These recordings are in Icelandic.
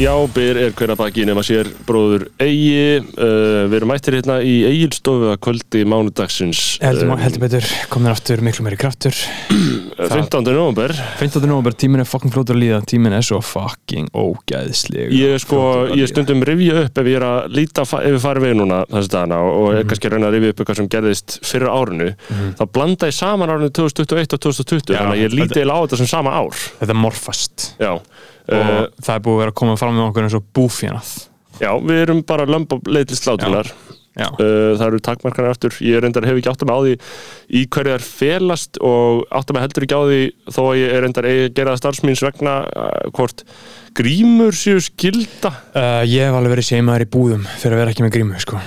Já, byr er hver að baki nema sér bróður Eigi. Uh, Við erum mættir hérna í Egilstofu að kvöldi mánudagsins. Heldur, um, heldur betur, komin aftur miklu meiri kraftur. 15. november 15. november, tíminn er fucking flótur að líða. Tíminn er svo fucking ógæðsleg Ég sko, ég stundum rifja upp ef ég er að líta ef við farum við núna þessi dagana og Mhm. er kannski reyna að rifja upp eitthvað sem gerðist fyrir árinu þá blanda ég saman árinu 2021 og 2020 Já, þannig að ég líti þetta- eiginlega á þetta sem sama ár. Þetta er morfast. Já, uh, það er búið að vera að koma fram með okkur eins og búfjanað já við erum bara lömb og leið til slátrunar Já, Uh, það eru takmarkanir aftur. Ég reyndar hef ekki átt að mig á því í er felast og átt að mig heldur ekki á því þó að ég reyndar eigi að gera starfsmýns vegna uh, hvort grímur séu skilda ég hef alveg verið seimaður í búðum fyrir að vera ekki með grímu sko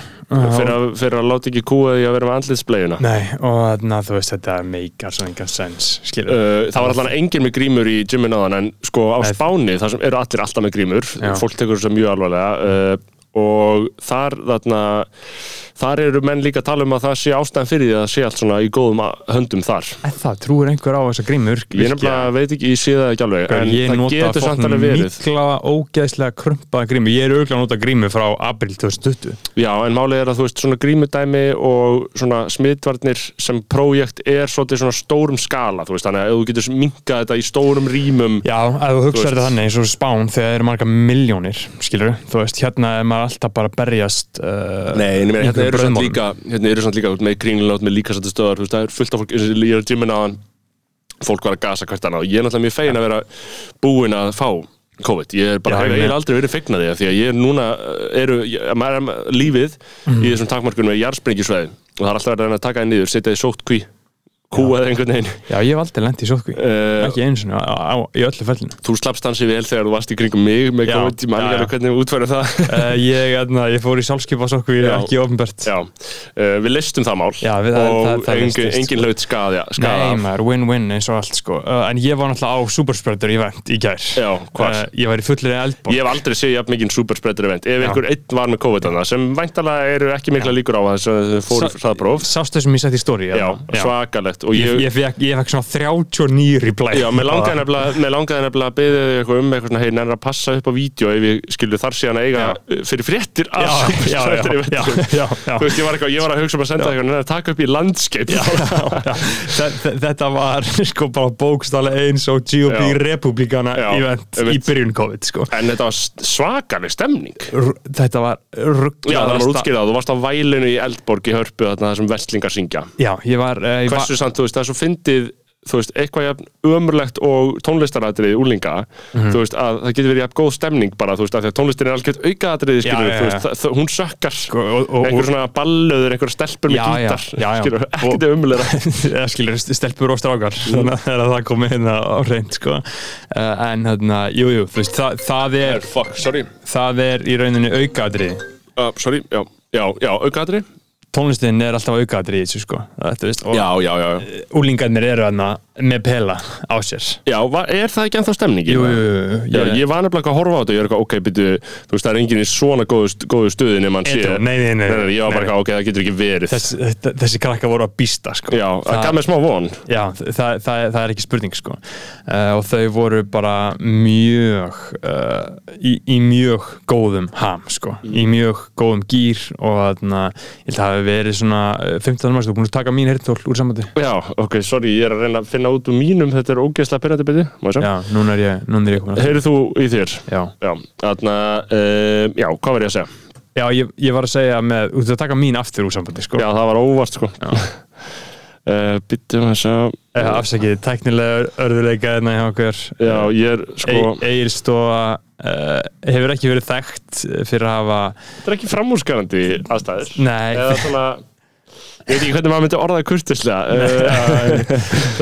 fyrir að, að láta ekki kúa því að vera með andlitsbleguna Nei, og þarna, þú veist, þetta meikar svo engan sens, Uh, það var allan enginn með grímur í gymmin áðan en sko á. Spáni þar sem eru allir alltaf með grímur Já. fólk tekur þessu mjög alvarlega uh, og þar þarna þar eru menn líka að tala um að það sé ástæðan fyrir því að það sé allt svona í góðum höndum þar. En það, trúir einhver á þessa grímur ég nefnilega veit ekki, ég sé það ekki alveg en ég það nota getur samt alveg verið. mikla ógeðslega krumpaða grímu. Ég er auðvitað að nota grímu frá april 2020 já, en málið er að þú veist svona grímudæmi og svona smitvarnir sem prójekt er svona stórum skala þú veist, þannig að þú getur minkað þetta í stórum rýmum Já, ef þú hugsaður þetta þannig eins og spán þegar það eru marga miljónir, skilur er alltaf bara berjast uh, Nei, en ég meina, hérna eru samt líka hérna eru samt líka með kringlunót með líka sættu stöðar, þú veist, það er fullt af fólk ég er að gymina á hann fólk var að gasa hvert annað og ég er náttúrulega mjög fegin að vera búinn að fá COVID, ég er bara, Já, hef ég meina- aldrei verið fegnaði því að ég er núna, uh, eru, maður er með lífið Mhm. í þessum takmarkunum með jarðsprengjusveði og það er alltaf verið að reyna að taka það niður, setja því sótt kví kúa eða einhvern veginn. Já, ég hef aldrei lent í sótkví uh, ekki eins og í öllu fellinu. Þú slappst hansi vel þegar þú varst í kringum mig með Já, COVID, ég man já, ekki já. alveg hvernig útfæra það. Uh, ég, hérna, ég fór í sjálfskipa sótkví ekki ofnbært uh, við listum það mál Já, við- og það- það engin, engin hlaut skaði, skaða Nei, maður, win-win eins og allt sko. En ég var náttúrulega á Superspreader event í gær. Já, Ég var í fullri eldborg. Ég hef aldrei séð jafn mikið superspreader event. Ef einhver einn var með COVID annað sem væntalega eru ekki mikla líkur á þess að þau fóru Sástu sem ég sett í stóri svakalegt og Ég, ég, fekk, ég fekk svona 39 reply. Já, mér langaði nefnilega, að beðið þig eitthvað um eitthvað svona, hei, nefnilega að passa upp á vídeo ef ég skilju þar síðan að eiga fyrir fréttir Já, eventum já, já. Þú veist, ég var, eitthvað, ég var að hugsa um að senda eitthvað, nefnilega að taka upp í landskeip Þetta var sko bara bókstálega eins og GOP republikana í byrjun COVID sko. En þetta var svakaleg stemning. R þetta var útskýrað, þú varst á vælinu í Eldborg í Hörpu þarna þar sem vestlingar syngja. Já, ég var, uh, ég var samt, þú veist, það er svo fyndið þú veist, eitthvað jafn ömurlegt og tónlistaratriði úlinga Mhm. þú veist, að það getur verið jafn góð stemning bara, þú veist, að því að tónlistin er algjört aukaðatriði Já, skilur, já, þú veist, já. það, það, hún sökkar Sko, einhver svona ballöður, einhver stelpur með Já, já, gítar já, já. skilur, ekkert ömurlega eða skilur stelpur og strákar þannig að það komið hérna á reynd sko. uh, en hérna, jú, jú þú veist, það, það, er, fuck, sorry, það er í rauninni aukaðrið uh, sorry, já, já, já, aukaðatriði tónlistin er alltaf aukaðrið í þessu sko. Þetta, veist, og já, já, já, úlingarnir eru hérna með pela á sér já, er það ekki ennþá stemningin? Jú, jú, jú, Já, ég- var nefnilega að horfa á þetta og ég er eitthvað, ok, byrju, þú veist, það er enginn í svona góðu, góðu stuði nema hann sé nei, nei, nei, Ég var bara eitthvað, ok, það getur ekki verið Þess, þess, þessi krakka voru að býsta sko. Já, það gaf mér smá von Já, það, það, það er ekki spurning sko. uh, og þau voru bara mjög uh, í, í mjög góðum ham sko. í mjög góðum gýr og þarna, ég held að það hafi verið svona uh, 15. mars, þú búin að taka mín heyrntól úr sambandi Já, ok, sorry, ég er að reyna að finna út úr mínum Þetta er ógeðslega pyrrandi byrði Já, núna er ég, núna er ég komin að Heyrðu þú í þér? Já, Já, þarna, uh, já, hvað var ég að segja? já ég, ég var að segja með, þú ert að taka mín aftur úr sambandi sko. Já, það var óvart, sko. Uh, Byttum að segja. Eh, afsakið, tæknilega örðuleika hérna hjá okkur. Já, ég er, sko Egilstofa uh, hefur ekki verið þekkt fyrir að hafa Þetta er ekki framúrskarandi aðstæður? Nei, Eða svona Ég veit ekki hvernig maður myndi orða það kurtislega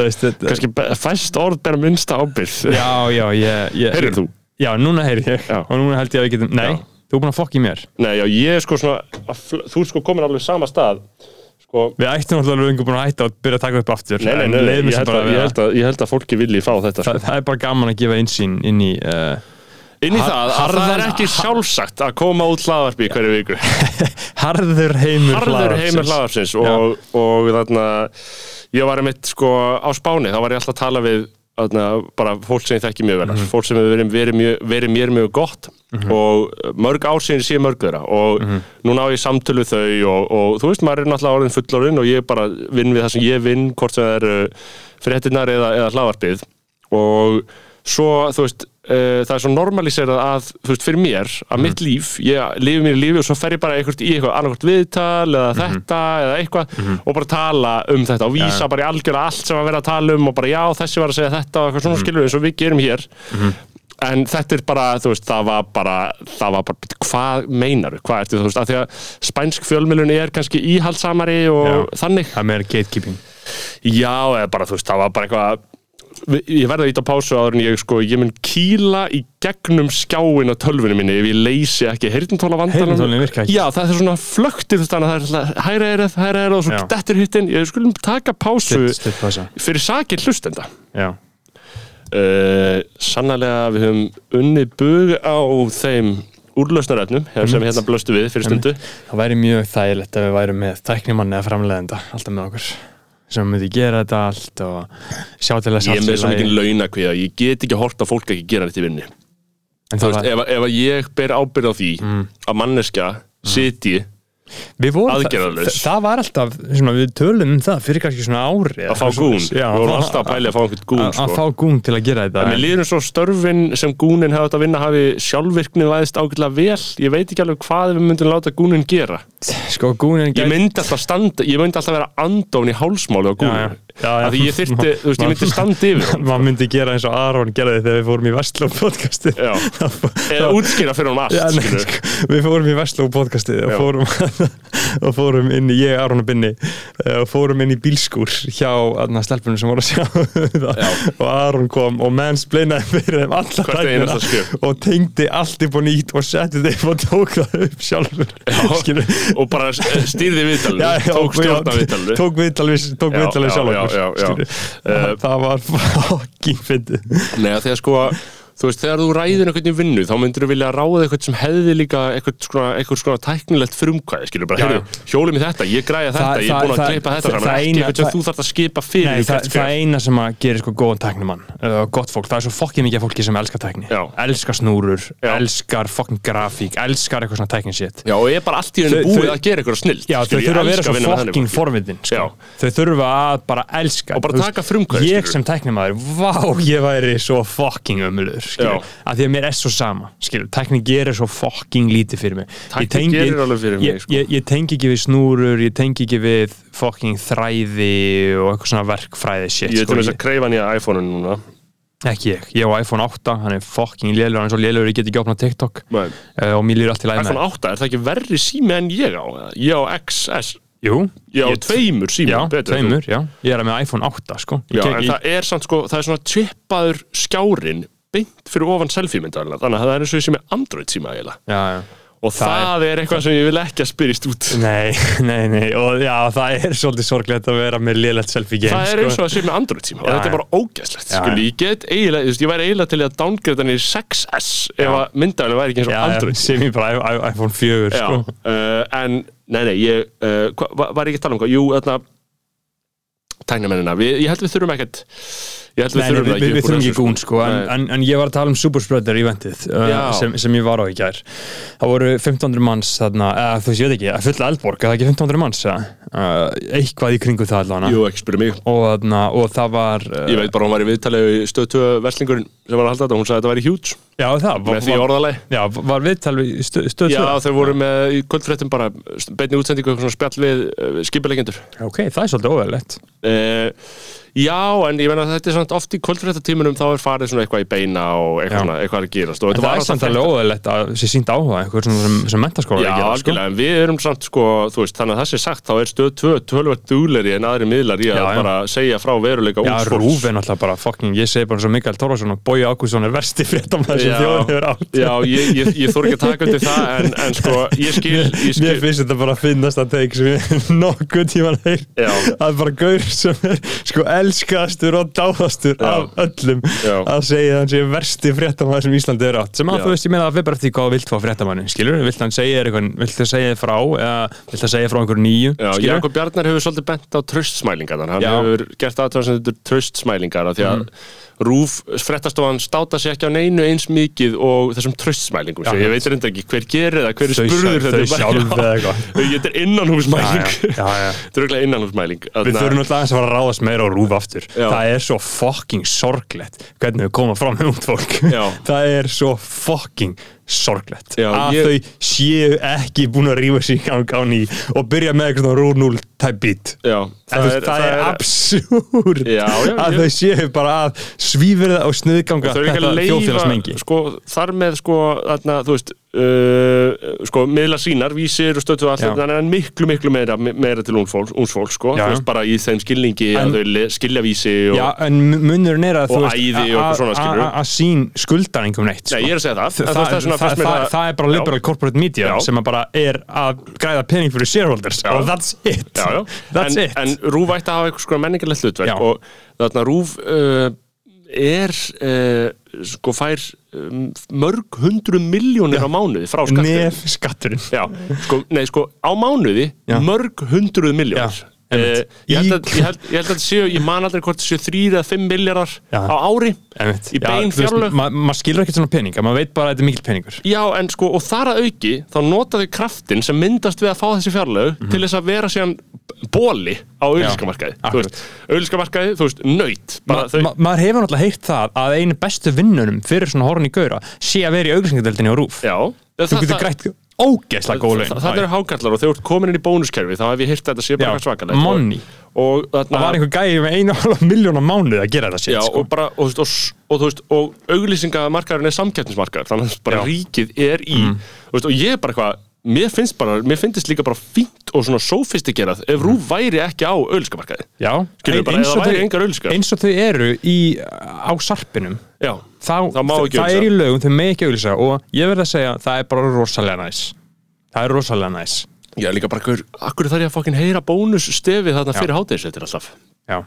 þetta Kannski fæst orð bera minnsta ábyrð Já, já, ég, ég Heyrðu þú? Já, núna heyri ég. Já. og núna held ég að við getum Nei, þú er búin að fokka í mér. Nei, já, ég er sko svona að Þú er sko komin alveg sama stað. Sko, Við ættum alltaf alveg búin að hætta og byrja að taka upp aftur nei, nei, nei, ég, held að, að ég, held að, að fólki vilji fá þetta sko. það, það er bara gaman að gefa einsýn inn í uh, inn í það að það er ekki sjálfsagt að koma út hlaðarpi í hverju viku harður heimur harður heimur hlaðvarpsins. hlaðarpsins og, og þarna ég var einmitt sko á Spáni þá var ég alltaf að tala við þarna, bara fólk sem ég þekki mjög vel Mhm. fólk sem hefur verið, verið, mjög, verið mér mjög gott og mörg síðan sé mörg þeirra og Mhm. núna á ég samtölu þau og, og þú veist maður er náttúrulega orðin fullorinn og ég bara vinn við það sem ég vinn hvort sem það eru fréttinnar eða, eða hlaðvarpið og svo þú veist uh, það er svo normaliserað að þú veist fyrir mér að Mhm. mitt líf, ég lifi mér lífi og svo fer ég bara einhvert í eitthvað annarkvort viðtal eða Mhm. þetta eða eitthvað og bara tala um þetta og vísa bara í algjörlega allt sem að vera að tala um og bara já þessi var að segja þetta og eitthvað svona Mhm. skilur eins og við gerum hér. En þetta er bara, þú veist, það var bara það var bara, hvað meinar hvað ertu, þú veist, að því að spænsk fjölmjölun er kannski íhaldsamari og þannig. Það meira gatekeeping. Já, eða bara, þú veist, það var bara eitthvað ég verði að íta pásu áður en ég sko, ég mun kýla í gegnum skjáin á tölvunni minni ef ég leysi ekki. Heyrntóla vandanum Heyrnartólin virka ekki. Já, það er svona veist, þannig að það er hæra eirð, hæra eirð og svo Já. dettur hittin, ég skulum taka pásu stutt pása. fyrir sakir hlustenda. Já, uh, Sannarlega við höfum unnið bug á þeim úrlausnarefnum sem hérna blöstu við fyrir stundu. Það væri mjög þægilegt ef við værum með tæknimann eða framleiðenda alltaf með okkur sem myndi gera þetta allt og sjá til þess Ég er með svo mikið launakviða, ég get ekki að fólk ekki gera þetta í vinnu. En Þú veist, var, ef, ef ég ber ábyrð á því að manneska sitji við vorum aðgerðalaus. það, það var alltaf, svona, við tölum um það fyrir kannski svona ári að fá gún, við vorum alltaf að pæli að fá einhvern gún að, sko. fá gún til að gera þetta Mér líður eins og störfin sem gúnin hefði átt að vinna hafi sjálfvirkni væðist ágætlega vel ég veit ekki alveg hvað við myndum láta gúnin gera sko gúnin ég myndi alltaf standa, ég myndi alltaf vera andofn í hálsmáli á gúnin Já, já. Já, já. af því ég þyrfti, þú veist, ég myndi standa yfir maður myndi gera eins og Aron gerði þegar við fórum í Vestló podcasti Já. eða útskýra fyrir honum allt Já, sko, við fórum í Vestló podcastið og Já. fórum, og fórum inn í ég, Aron og Binni eh, og fórum inn í bílskúr hjá stelpunum sem voru að sjá Já. og Aron kom og mansplainaði fyrir þeim alla skref. og tengdi allt upp og nýtt og setti þeim og tók það upp sjálfur Skilur- og bara stýrði viðtalinu Já, já, tók já, stjórna viðtalinu tók viðtalið tók Já, viðtalið já, sjálfur já, já, já. skilur. Eh, það var fucking fyndið Nei, að þegar sko þú veist, þegar þú ræðir einhvern í vinnu þá myndir þú vilja ráða eitthvað sem hefði líka eitthvað svona, tæknilegt frumkvæði skilur bara, heyrðu, hjólið mér þetta, ég græja þetta Það- ég er búin að kleipa þetta það- það ekki eitthvað sem þú þarf að skipa fyrir Nei, það, það skref. eina sem að gerir sko góðan tæknimann uh, gott fólk, það er svo fokkið mikið fólki sem elskar tækni. Já. elskar snúrur, Já. elskar fokkin grafík, elskar eitthvað svona tækni shit. Já, og ég er bara allt í Þau- búið að gera eitthvað snill Já, þau þurfa að vera Já. að skilur Já. að því að mér er svo sama, skilur, tækni gerir svo fokking lítið fyrir mig. Tækni tengi- gerir alveg fyrir mig, ég, sko. ég, ég tengi ekki við snúrur, ég tengi ekki við fokking þræði og eitthvað svona verkfræði shit, Ég er sko. til þess að kreifa nýja iPhone-un núna. Ekki ég, ég á iPhone 8, hann er fucking lélur, hann er svo lélur, ég get ekki opnað TikTok. Uh, og mér líður allt í læg með iPhone 8, er það ekki verri sími en ég á? Ég á XS Jú, Ég á Ég- tveimur sími já, betur tveimur, já, ég er með iPhone 8 sko. Já, ég- það er samt sko, það er svona chippaður skjárin beint fyrir ofan selfie myndaðarlega þannig að það er eins og sem er Android síma eiginlega. Já, já. Og það, er eitthvað sem ég vil ekki að spyrjast út. Nei, nei, nei, og já, það er svolítið sorglegt að vera með lélegt selfie game það er sko. eins og að sé með Android síma og þetta er bara ógæslegt já. ég get eiginlega, þú veist, ég væri eiginlega til að downgrade hann í 6S ef að myndaðarlega væri ekki eins og Android sem ég bara iPhone 4 Já, sko. uh, en nei, nei, ég uh, hva, va- var ég ekki að tala um hvað, jú, þarna tæknamennina, ég held við þurfum ekkert Nei, við, það við, við þurfum ekki gún sko, en, Nei. en, en ég var að tala um Super Spreader eventið uh, sem, sem ég var á í gær. Það voru 1500 manns þarna, eða þú veist, ég veit ekki, að fulla eldborg eða ekki 1500 manns, eða, uh, eitthvað í kringu það allavega. Jú, ekki spyrja mig. Og, þarna, og það var uh, Ég veit bara hún var í viðtalið í stöð 2 verslingurinn sem var að halda þetta, hún sagði að þetta væri huge. Já, það var, með því var, orðaleg já, var viðtal við stöð stöð Já, 2 þau voru með í kvöldfréttum bara beinni útsendingu eitthvað svona spjall við uh, skipulegendur. Ok, það er svolítið óverlegt uh, Já, en ég meina að þetta er svona oft í kvöldfréttatímunum þá er farið svona eitthvað í beina og Já. eitthvað, svona, eitthvað að gerast. En það er samt alveg óðurlegt að sé sínt áhuga eitthvað svona sem, sem mentaskóla Já, algjörlega, en við erum samt sko, þú veist, þannig að það sé sagt þá er stöð 2 tölvöld dugleri en aðri miðlar í að Já, já. bara segja frá veruleika Já, ungs Rúf er náttúrulega bara fucking, ég segi bara svo Mikael Torfarsson og Bói Ágússon er versti fréttamæður sem Já. þjóðin sem sem elskastur og dáðastur af öllum Já. að segja hann sé versti fréttamaður sem Íslandi er átt. Sem að þú veist, ég meina að við bara eftir hvað vilt fá fréttamannin skilur, vilt hann segja eitthvað vilt það segja frá eða vilt það segja frá einhverju nýju Já, skilur, Jakob Bjarnar hefur svolítið bent á tröstsmælingar hann Já. hefur gert aðtöðan sem þetta er tröstsmælingar af því að Rúf frettastofan státa sér ekki á neinu eins mikið og þessum tröstsmælingum Já. ég veit reynda ekki hver gerir það, hver er spurður sjálf- þau sjálf eða eitthvað. Þetta er innanhúsmæling. Þetta er auðvitað innanhúsmæling Við þurfum alltaf aðeins að fara að ráðast meira á rúf aftur Já. Það er svo fucking sorglegt hvernig við komum fram með út fólk. Það er svo fucking sorglegt. Já, að ég- þau séu ekki búin að rífa sig í gang á ný og byrja með eitthvað 0 type beat. Já, Það, er, það er absúr Já, já, að þau séu bara að svífirða og ekki þetta þjóðfélagsmengi. sko, þar með sko, þarna, þú veist uh, sko, miðla sínar, vísir og stötu og allt Já. þetta, en miklu, miklu meira, meira til ungs fólks sko, Já, þú já. veist, bara í þeim skilningi En- að þau skilja vísi og, Já, en munurinn er að Og æði og eitthvað svona, skilurðu. að- sín skuldar einhverjum neitt sko. Nei, ég er að segja það, Þa, það, það það, mér það, að- það er bara Já. liberal corporate media Já. sem að bara er að græða pening fyrir shareholders Já. og that's it já, já. that's en, it en Rúf ætti að hafa eitthvað sko menningarlegt hlutverk Já. og þarna Rúf uh, er uh, sko fær um, mörg hundru miljónir á mánuði frá skattur nef skatturinn Já, sko, nei, sko, á mánuði Já. mörg hundruð miljónir Einmitt. ég, held að, ég, held, ég held að séu, ég man aldrei hvort séu þrýr eða fimm miljardar á ári Einmitt. Í bein fjárlög. ma- maður skilur ekkert svona pening maður veit bara að þetta er mikill peningur Já, en sko, og þar að auki þá nota þau kraftin sem myndast við að fá þessi fjárlög Mhm. til þess að vera síðan bóli á veist, auðlýskamarkaði, þú veist, nöyt Ma, þau, ma, maður hefur náttúrulega heyrt það að einu bestu vinnunum fyrir svona horn í gauðra sé að vera í auglýsingadeldinni á rúf já þú getur grætt ógeðslega góð laun það, eru hákallar og þegar þú ert komin inn í bónuskerfi þá hef ég heyrt að þetta sé bara eitthvað svakalegt money. og, og það var einhver gæði með einu hálf miljón á mánuð að gera þetta Já, sko. og og, og, þú veist, og auglýsingamarkaðurinn er samkeppnismarkaður þannig að bara Já. Mm. ríkið er í þú veist, og ég er bara eitthvað mér finnst bara, mér finnst líka bara fínt og svona sófistikerað ef Rúf væri ekki á auglýsingamarkaði Já, Skilurðu bara, eins þau- eins og þau eru í, á sarpinum Já, þá, Það má ekki það auglýsa. er í lögum, þau með ekki auglýsa. Og ég verð að segja, það er bara rosalega næs. Það er rosalega næs. Er líka bara, akkur, akkur þarf ég að fokkin heyra bónusstefið þarna Já. fyrir hátæðisveitir alltaf Já,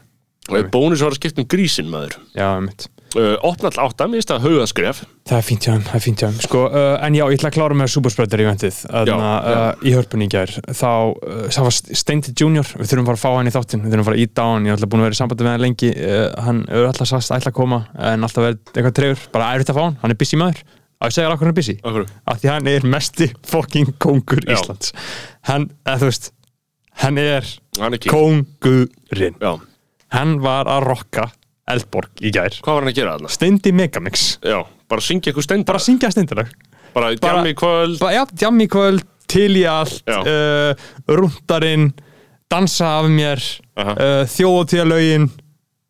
og ef bónus var að skipta um grísin maður? Já, mitt uh, opna all átta, mér finnst það haugaskref Það er fínt þeim, það er fínt þeim. Sko, uh, En já, ég ætla að klára með Superspreader Já, að uh, í hörpunni í gær. Þá, uh, það var Steindi Junior. Við þurfum bara að fá hann í þáttinn. Við þurfum að fara að íta á hann. Ég er alltaf búin að vera í sambandi með hann lengi. Hann er alltaf sagst að ætla að koma En alltaf verið eitthvað trefur Bara erfitt að fá hann, hann er busy maður. Að ég segja okkur hann er busy. Akkur. Af því hann er mesti fucking kóngur Já. Íslands. Hann, eða veist Hann er Hann er king. kóngurinn. Já, Hann var að rokka Eldborg í gær. Hvað var hann að gera þarna? Steindi Megamix. Já, bara syngja eitthvað stend Bara syngja steindalag. Bara bara- djammi kvöld. Ba- Já, djammi kvöld, til í allt Já. uh, Rúndarinn Dansa af mér Aha. uh, Þjóðtíðalögin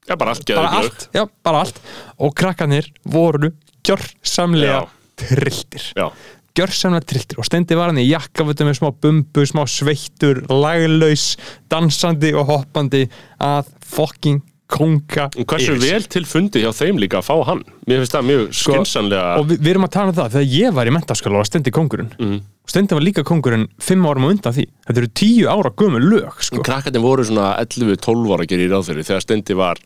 Já, bara allt Bara geðið allt, já, bara allt. Og krakkanir voru gjörsamlega Já. trilltir. Já, Gjörsamlega trilltir. Og stendi var hann í jakkafötum með smá bumbu Smá sveittur, laglaus Dansandi og hoppandi Að fucking konga En hversu vel til fundi hjá þeim líka að fá hann? Mér finnst það mjög Sko, skynsanlega Og við, við erum að tala um það, þegar ég var í mentaskóla var Stendi kongurinn Mhm. Stendi var líka kongurinn fimm árum á undan því Þetta eru tíu ára gömur lög sko. Krakkarnir voru svona 11-12 ára gera í ráðfyrir þegar Stendi var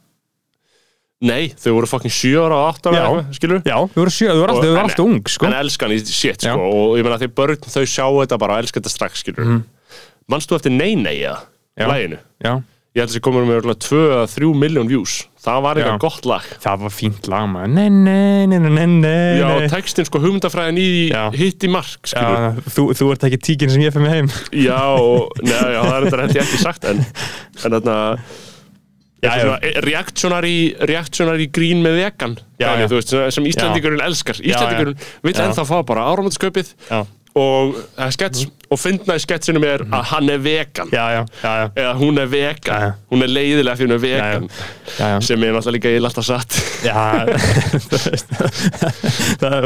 Nei, þau voru fucking 7 ára og 8 ára Já. eitthvað, skilur Já, þau voru sjö, þau voru alltaf, þau voru alltaf ung sko. En elskan í shit, Já. sko Og ég meina því börn þau sjá þetta bara og elska þetta strax, skilur mm. Manstu eftir Nei Nei eða? Já. Ég held að þessi komur með 2-3 miljón views. Það var eitthvað gott lag. Það var fínt lag maður. Nei, nei, nei, nei, nei, Já, textin sko hugmyndafræðin í hitt í mark, Já, þú, þú ert ekki tíkin sem ég fyrir mig heim. Já, og, neða, já, það er þetta ég ekki sagt en, en þarna já. reaktionari reaktionari grín með vegan Já, þú veist, sem Íslandingurinn elskar. Íslandingurinn vill Já. ennþá fá bara áramöndsköpið Já. Og skets og fyndna í sketsinum er að hann er vegan. Já, já, já, já. eða hún er vegan, hún er leiðilega fyrir hún er vegan. Já, já. sem er náttúrulega líka ég alltaf satt. Það er,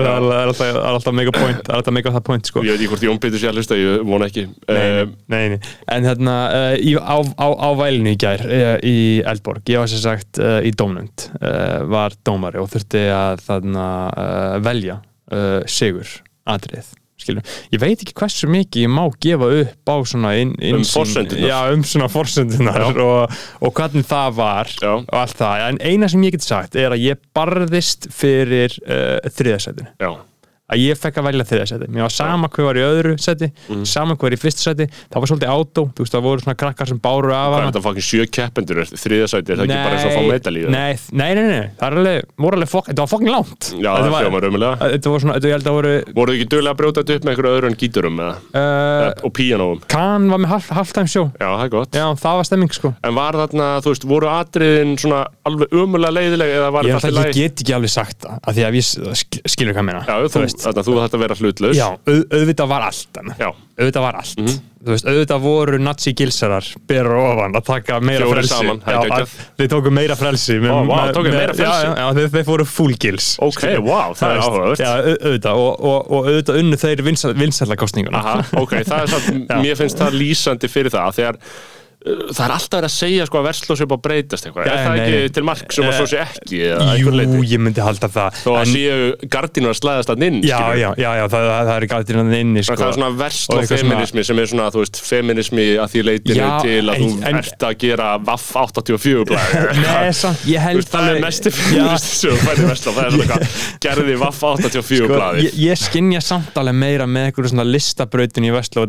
alltaf, mega point, það er alltaf mega það point, sko. ég veit ekki hvort Jón Pétur sé að hlusta, ég vona ekki. Nei, nei, um, nei, nei. En hérna, í, á, á, á vælinu í gær uh, í Eldborg, ég var sem sagt í dómnund, var dómari og þurfti að þarna velja uh, sigur atrið, skilur. Ég veit ekki hversu mikið ég má gefa upp á svona inn, Um. Já, um svona forsendunar og, og hvernig það var Já. og allt það. En eina sem ég get sagt er að ég barðist fyrir uh, þriðasætinu já, að ég fekk að velja þriða seti mér var sama hver var í öðru seti Mhm. sama hver var í fyrsta seti, það var svolítið átó þú veist það voru svona krakkar sem báru af hvað er hana. þetta fucking sjö keppendur? Þriðja sæti, er það ekki bara eins og að fá medalíu? nei, nei, nei, nei, það er alveg, voru alveg fokk, þetta var fokkin langt. Já, það var, hljómar raumulega þetta var svona, þetta ég held að voru voruð þið ekki duglega að brjóta þetta upp með einhverju öðru en gíturum uh, og píanóum? Kahn var með half, halftime það er gott. Já, því að þú, þetta vera hlutlaus. Já, auð, auðvitað var allt auðvitað var allt. Mhm. þú veist, auðvitað voru nazi-gilsarar bera ofan að taka meira Fjórir frelsi. saman, já, að, þeir tóku meira frelsi vá, með- tóku meira frelsi? já, já, þeir, þeir fóru full gils. Ok, vá, það er au- auðvitað, og, og, og auðvitað unnu þeir vinsællakostninguna aha, ok, það er samt, Já. mér finnst það lýsandi fyrir það þegar það er alltaf verið að segja sko að verslós er bara að breytast eitthvað, er það ekki til mark sem að Eh, svo sé ekki jú, ég myndi halda það þó að séu gardínur að slæðast að inn, já, já, já, það, er inni sko. Það er svona Og versló eitthvað svona- feminismi sem er svona, þú veist, feminismi að því leitinu Já, til að þú ert að gera Vaff 84 blæði Nei, samt, ég held Það er færði versló, það er svona gerði Vaff 84 sko, blæði ég, skinja samtalið meira með eitthvað svona listabrautin í Vestló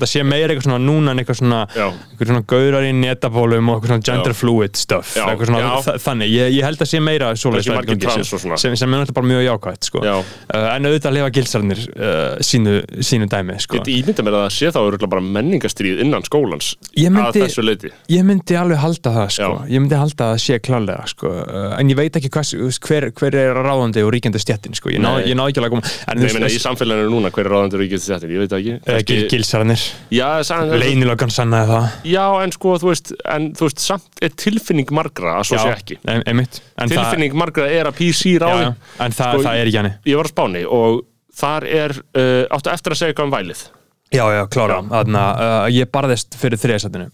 eitthvað svona Já. netapólum og eitthvað svona gender fluid stuff Já, eitthvað svona já. þa- þannig, ég, ég held að sé meira trans sem, og sem, er náttúrulega bara mjög jákvæmt sko. Já. uh, en auðvitað lifa gilsarnir uh, sínu, sínu dæmi sko. Ég ímynda mér að það sé þá örugglega bara menningastrýð innan skólans Ég myndi- að þessu leiti Ég myndi alveg halda það sko. Já. Ég myndi halda að það sé klálega sko. uh, En ég veit ekki hvers, veist, hver, hver er ráðandi og ríkjandi stjettin sko. Ég ná ég ná ekki alveg að koma En Nei, meina í veist, samfélaginu núna, hver er ráðandur í getið þetta, ég veit ekki uh, gil, gilsarnir Já, Leynilöggan sannaði það já, en sko, þú veist, en þú veist, samt er tilfinning margra að svo sé ekki. einmitt. En Tilfinning margra er að PC það, ráði. En það, Sko, það er ekki hann Ég var á Spáni og þar er, uh, áttu eftir að segja eitthvað um vælið? Já, já, klára. Þannig að uh, ég barðist fyrir þriðasættinu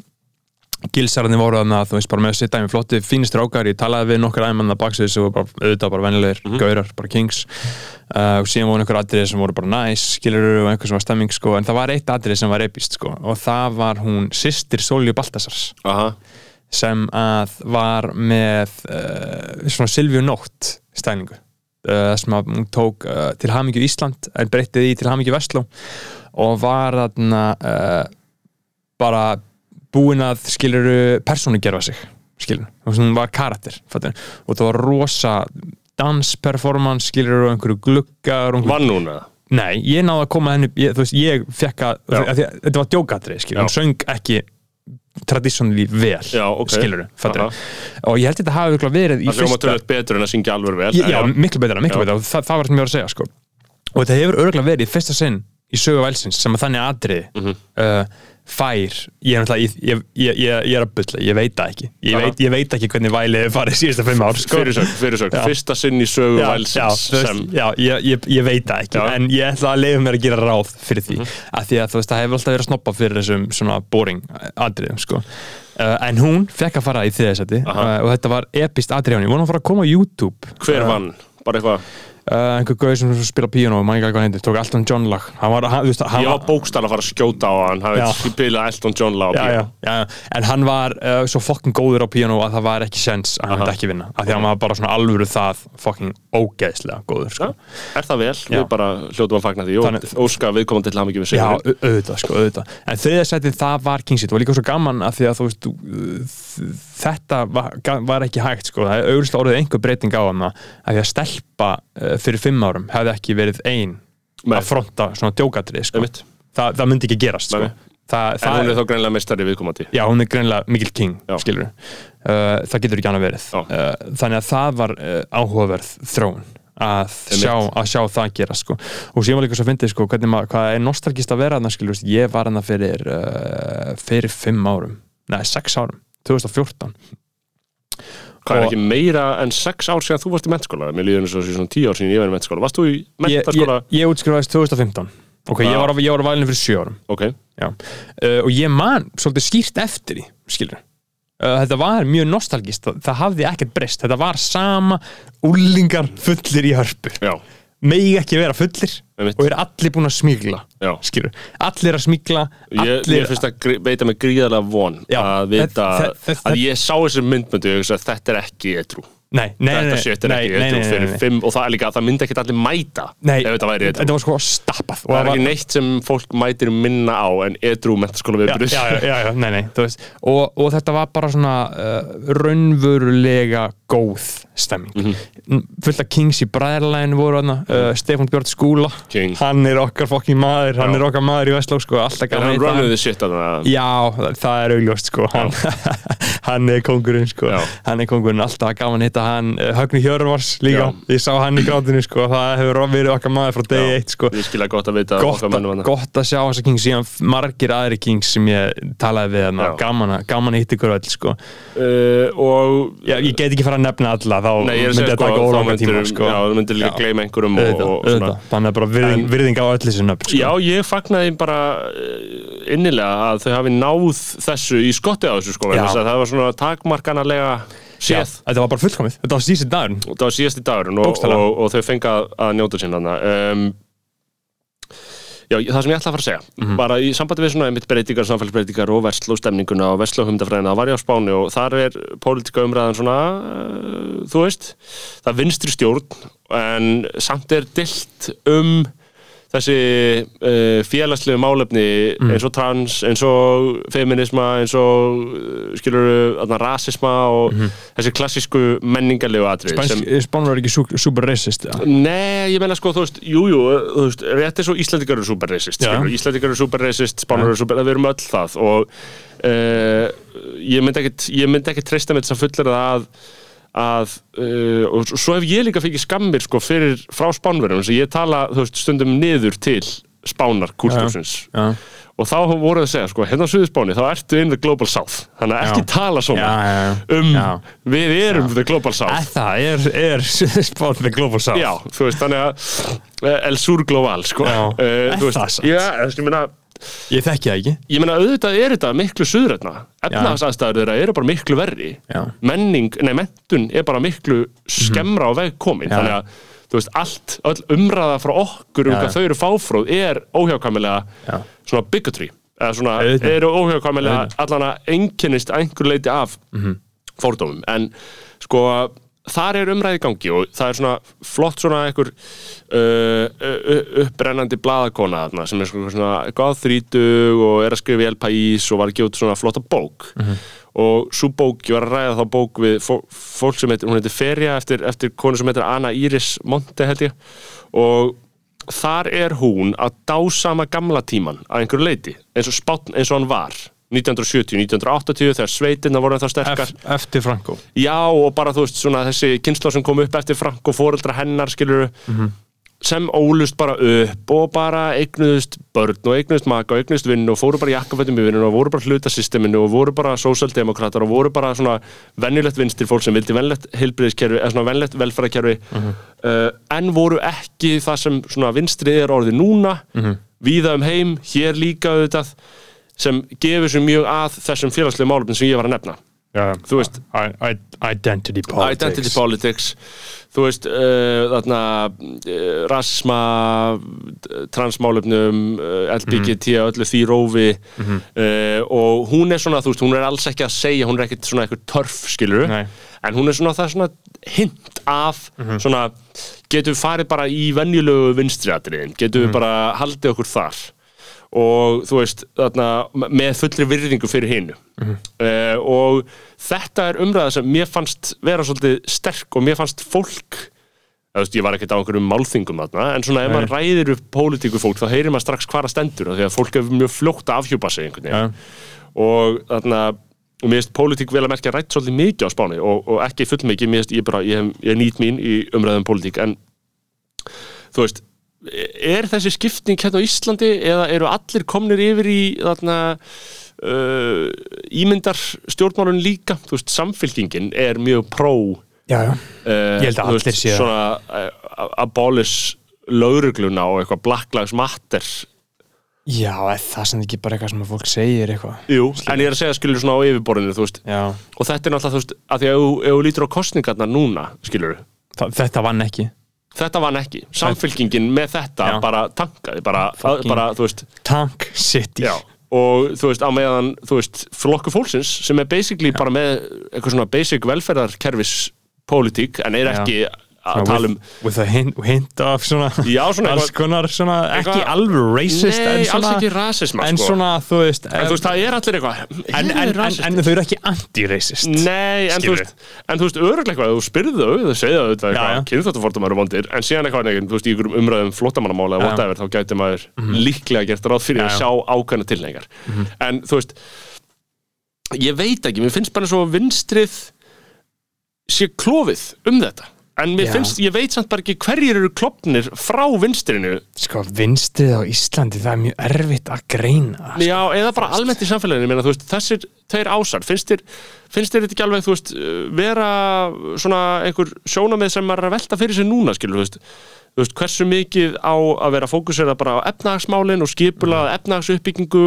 Gilsararnir voru þannig að þú veist bara með þessi dæmi flotti fínist rákar, ég talaði við nokkur æmanna baksins og bara, auðvitað bara vennilegir Mhm. gaurar, bara kings. Uh, og síðan voru einhver atrið sem voru bara nice skilur og einhver sem var stemming sko en það var eitt atrið sem var epist sko og það var hún systir Solju Baltasars. Aha, sem að var með uh, svona Silvíu Nótt stælingu. Uh, sem að hún tók til Hamingju Ísland en breyttið í til Hamingju Vestló og var þarna bara búin að skiluru persónu gerfa sig skilur, hún var karakter fattur. og það var rosa dansperformance skilur og einhverju gluggar og einhverju vann hún eða? Nei, ég náði að koma henni ég, þú veist, ég fekk að, þetta var djókatrið, skilur, Já. hún söng ekki traditionally vel, Já, ok. skilur fattur, og ég held þetta hafi örugglega verið í Það hljóma fyrsta tölvöld betur en að syngja alveg vel já, miklu betra, miklu betra og það, það var sem ég var að segja, sko og þetta hefur örgulega verið í fyrsta sinn í sögu vælsins sem að þannig atriði Mhm. uh, fær ég er, náttúrulega- ég, ég, ég, ég, er að bylla, ég veit það ekki. Veit, ég veit ekki hvernig vælið er farið síðasta fimm ár sko. Fyrirsögn, fyrirsögn, Já. fyrsta sinn í sögu já, já, vælsins veist, sem já ég, ég, ég veit það ekki Já. En ég ætla að leiða mér að gera ráð fyrir því. Af því að þú veist, það hefur alltaf verið að snoppa fyrir þessum svona boring atriðum sko. uh, en hún fekk að fara í þriðasæti uh, og þetta var epist henni, hún var að fara að koma á YouTube. Hver uh, vann, bara eitthvað uh, einhver gauð sem spila píano, maður ekki hvað hann heitir tók Elton John lag hann var, hann, veist, hann Ég var bókstæl að fara að skjóta á hann Já. hafði spilað Elton John lag já, já, já, já. en hann var uh, svo fokkin góður á píano að það var ekki sens að hann myndi ekki vinna af því að hann var bara svona alvöru það fokkin ógeðslega góður sko. Já, Er það vel, Já. við bara hljótum að fagna því og óska viðkomandi til hamingi við Já, sigurinn. au- auðvitað, sko, auðvitað En þriðja setið, það var Kingsit, það var líka svo gaman af því að þú veist, þetta var, var ekki hægt, sko það er auðvitað orðið einhver breyting á hann af því að stelpa uh, fyrir fimm árum hefði ekki verið ein Nei. að fronta svona djókatrið, sko. Þa, það myndi ekki gerast, sko. Nei. Þa, En það, hún er þá greinlega meistari viðkomandi. Já, hún er greinlega mikil king, uh, Það getur ekki annað verið. Uh, Þannig að það var uh, áhugaverð þróun að sjá, að sjá það gera sko. og síðan var líka svo að fyndi sko, hvað er nostalgist að vera þarna skilur, ég var hana fyrir fyrir fimm árum, nei sex árum. 2014 Hvað er ekki meira en sex ár síðan þú varst í mennskóla? Mér líður eins og svona tíu ár síðan ég var í mennskóla. Varst þú í ég, mennskóla? ég, ég útskrifaðist 2015 ok, ég Já. var, ég var á valinu fyrir sjö árum Ok, Já. Uh, og ég man svolítið skýrt eftir því skilur uh, þetta var mjög nostalgist það, það hafði ekkert breyst, þetta var sama úlingar fullir í hörpu já, megi ekki vera fullir Einmitt. og er allir búin að smígla allir að smígla Ég, mér finnst að veita mig gríðarlega von Já, að vita þe- þe- þe- að ég sá þessi myndmöndu og ég hugsa að þetta er ekki etru. nei, nei, nei, nei, og það er líka, það myndi ekkert allir mæta Nei, þetta þetta var sko stappað. Og Það er ekki neitt sem fólk mætir minna á en edru mentaskóla já, viðbrið. já, já, já, nei, nei, þú veist. Og, og þetta var bara svona uh, raunverulega góð stemming. Mhm. fullt af kings í bræðarlægin voru hana uh, Stefán Björn Skúla. Hann er okkar fokkin maður, hann er okkar maður í Vestló sko, hann hann. runnuði shit að það. Já, það- er augljóst sko hann, hann er kongurinn sko. Hann er kongurinn, alltaf gaman að hitta hann uh, Högni Hjörvars líka, Já. ég sá hann í grátinu sko, það hefur verið okkar maður frá degi eitt sko skilja gott að vita gott, okkar mönnum að, hana. gott að sjá þessa kings síðan margir aðri kings sem ég talaði við hana, Já. gaman, að- gaman að hitta ykkur öll sko. Uh, og Já, ég get ekki fara að nefna alla þá Nei, að myndi þetta sko, taka þá ólanga myndir, tíma sko. já, þú myndir líka gleyma einhverjum og, og auðvitað. þannig að bara virðing, En- virðing á öll þessu nöfn sko. Já, ég fagnaði bara eh, innilega að þau hafi náð þessu í skotti á þessu sko, að það var svona takmarkanarlega séð. Þetta var bara fullkomið, þetta var síðan dagurinn. Og það var síðasti dagurinn og, og, og þau fengi að, að njóta sín um, Já, það sem ég ætla að fara að segja. Mhm. bara í sambandi við svona einmitt breytingar, samfélagsbreytingar og versló stemninguna og versló humdafræðina, það var ég á Spáni og þar er pólitíka umræðan svona uh, þú veist, það er vinstri stjórn en samt er dilt um þessi uh, félagslegu málefni Mhm. eins og trans, eins og feminisma, eins og uh, skilur rasisma og þessi klassísku menningarlegu atrið sem Spánur er ekki super racist ja. Nei, ég meina sko, þú veist, jú, jú, þú veist, rétt eins og Íslandingar eru super racist, Já. skilur, Íslandingar eru super racist, Spánur eru super, við erum öll það og uh, ég myndi myndi ekkit treysta með þess að fullir það að að, uh, og svo hef ég líka fengið skammir sko fyrir frá spánverðum sem ég tala, veist, stundum niður til spánar kúltúrsins Já. og þá voru það að segja, sko, hérna á Suðurspáni þá ertu in the global south, þannig að ekki tala svona já. um, við erum the global south Það er, er Spán með Global South Já, þú veist, þannig að eh, El Sur Global, sko Já. Eh, Er þú veist, það satt? Já, ég meina Ég þekki það ekki Ég meina, auðvitað er þetta miklu suðrætna Efnahagsaðstæður þeirra eru bara miklu verri Já. Menning, nei, mentun er bara miklu skemmra á veg komin. Þannig að, þú veist, allt, öll umræða frá okkur um hvað þau eru fáfróð er óhjákvæmilega Já. svona bigotry eða svona, Auðvitað. eru óhjákvæmilega allan að einkennist að einhver leiti af Mhm. fórdómum en sko þar er umræði gangi og það er svona flott svona einhver uh, uh, upprennandi blaðakona þarna, sem er svona, gáð þrítug og er að skrifa í El País og var að gefa út svona flotta bók. Og svo bók, ég var að ræða þá bók við fó, fólk sem heitir, hún heitir Feria eftir, eftir konu sem heitir Anna Iris Monte held ég. Og þar er hún að dásama gamla tíman að einhverju leiti eins og, spátn, eins og hann var 1970, 1980 þegar sveitina voru það sterkar. Ef, Eftir Franco. Já, og bara þú veist, svona þessi kynsla sem kom upp eftir Frank og fóreldra hennar, skilur sem ólust bara upp og bara eignuðust börn og eignuðust maka og eignuðust vinn og fóru bara í jakkafötum í vinnun og voru bara hlutasysteminu og voru bara sósaldemokratar og voru bara svona venjulegt vinstir fólk sem vildi venlegt heilbriðiskerfi eða svona venlegt velferðarkerfi uh, en voru ekki það sem svona vinstri er orðið núna. Víða um heim, hér líka auðvitað sem gefur sér mjög að þessum félagslega málefnum sem ég var að nefna. Þú veist- I, I, Identity politics. Identity politics. Þú veist, uh, þarna uh, rasma transmálefnum uh, LBGT og öllu því rófi uh, og hún er svona, þú veist, hún er alls ekki að segja, hún er ekkert svona eitthvað törf skilur, Nei. en hún er svona það er svona hint af svona, getum við farið bara í venjulegu vinstriatriðin, getum við bara haldið okkur þar og þú veist, þarna, með fullri virðingu fyrir hinu uh, og þetta er umræða sem mér fannst vera svolítið sterk og mér fannst fólk veist, ég var ekkert á einhverjum málþingum þarna, en svona ef Nei. maður ræðir upp pólitíku fólk, þá heyrir maður strax hvar að stendur því að fólk er mjög fljótt að afhjúpa sig Já. og þarna og mér finnst pólitík vel að merkja rætt svolítið mikið á Spáni og, og ekki fullmikið, mér finnst ég bara ég, ég nýt mín í umræðum pólitík en þú veist er þessi skipting hérna á Íslandi eða eru allir komnir yfir í þarna uh, ímyndar stjórnmálun líka? Þú veist, samfylkingin er mjög pró já, já. uh, Ég held að allir það. svona uh, abolish laurugluna og eitthvað Black Lives Matter. Já, það sem ekki bara eitthvað sem fólk segir eitthvað? Jú, en ég er að segja skilur svona á yfirborðinu þú veist, já, og þetta er náttúrulega þú veist, að því að ef þú lítur á kostningarna núna skilur, Þa, þetta vann ekki þetta vann ekki samfylkingin með þetta Já. bara tankaði, bara, bara þú veist, Tank City já og þú veist, á meðan, þú veist, flokku fólksins sem er basically bara með eitthvað svona basic velferðarkerfis pólitík, en er Já. ekki að tala um with, a hint, hint of svona Já, svona alls konar svona, ekki eitthvað- alveg racist Nei, en svona, alls ekki rasisma en sko. svona, þú veist en þú veist, það er allir eitthvað en, "Eru en, en, rasistar?" en þau eru ekki anti-racist Nei, en þú veist, en veist, öruglega eitthvað, þú spyrðu þau, þau segja þau eitthvað, kynþáttafordum eru vondir, en síðan eitthvað, neginn, þú veist, í ykkur umræðum flottamannamála eða whatever, þá gæti maður líklega gert ráð fyrir Já, að já. sjá ákveðna tilhengar. En þú veist, ég veit ekki, mér finnst bara svo vinstrið sé klófið um þetta. En finnst, ég veit samt bara ekki hverjir eru klopnir frá vinstrinu sko, vinstrið á Íslandi það er mjög erfitt að greina sko. Já, eða bara almennt í samfélaginu meina, veist, þessir tveir ásar finnst þér, finnst þér þetta ekki alveg þú veist, vera svona einhver sjónamið sem er að velta fyrir sig núna skilur, þú veist, hversu mikið á að vera fókusera bara á efnahagsmálin og skipulað Mhm. efnahagsuppbyggingu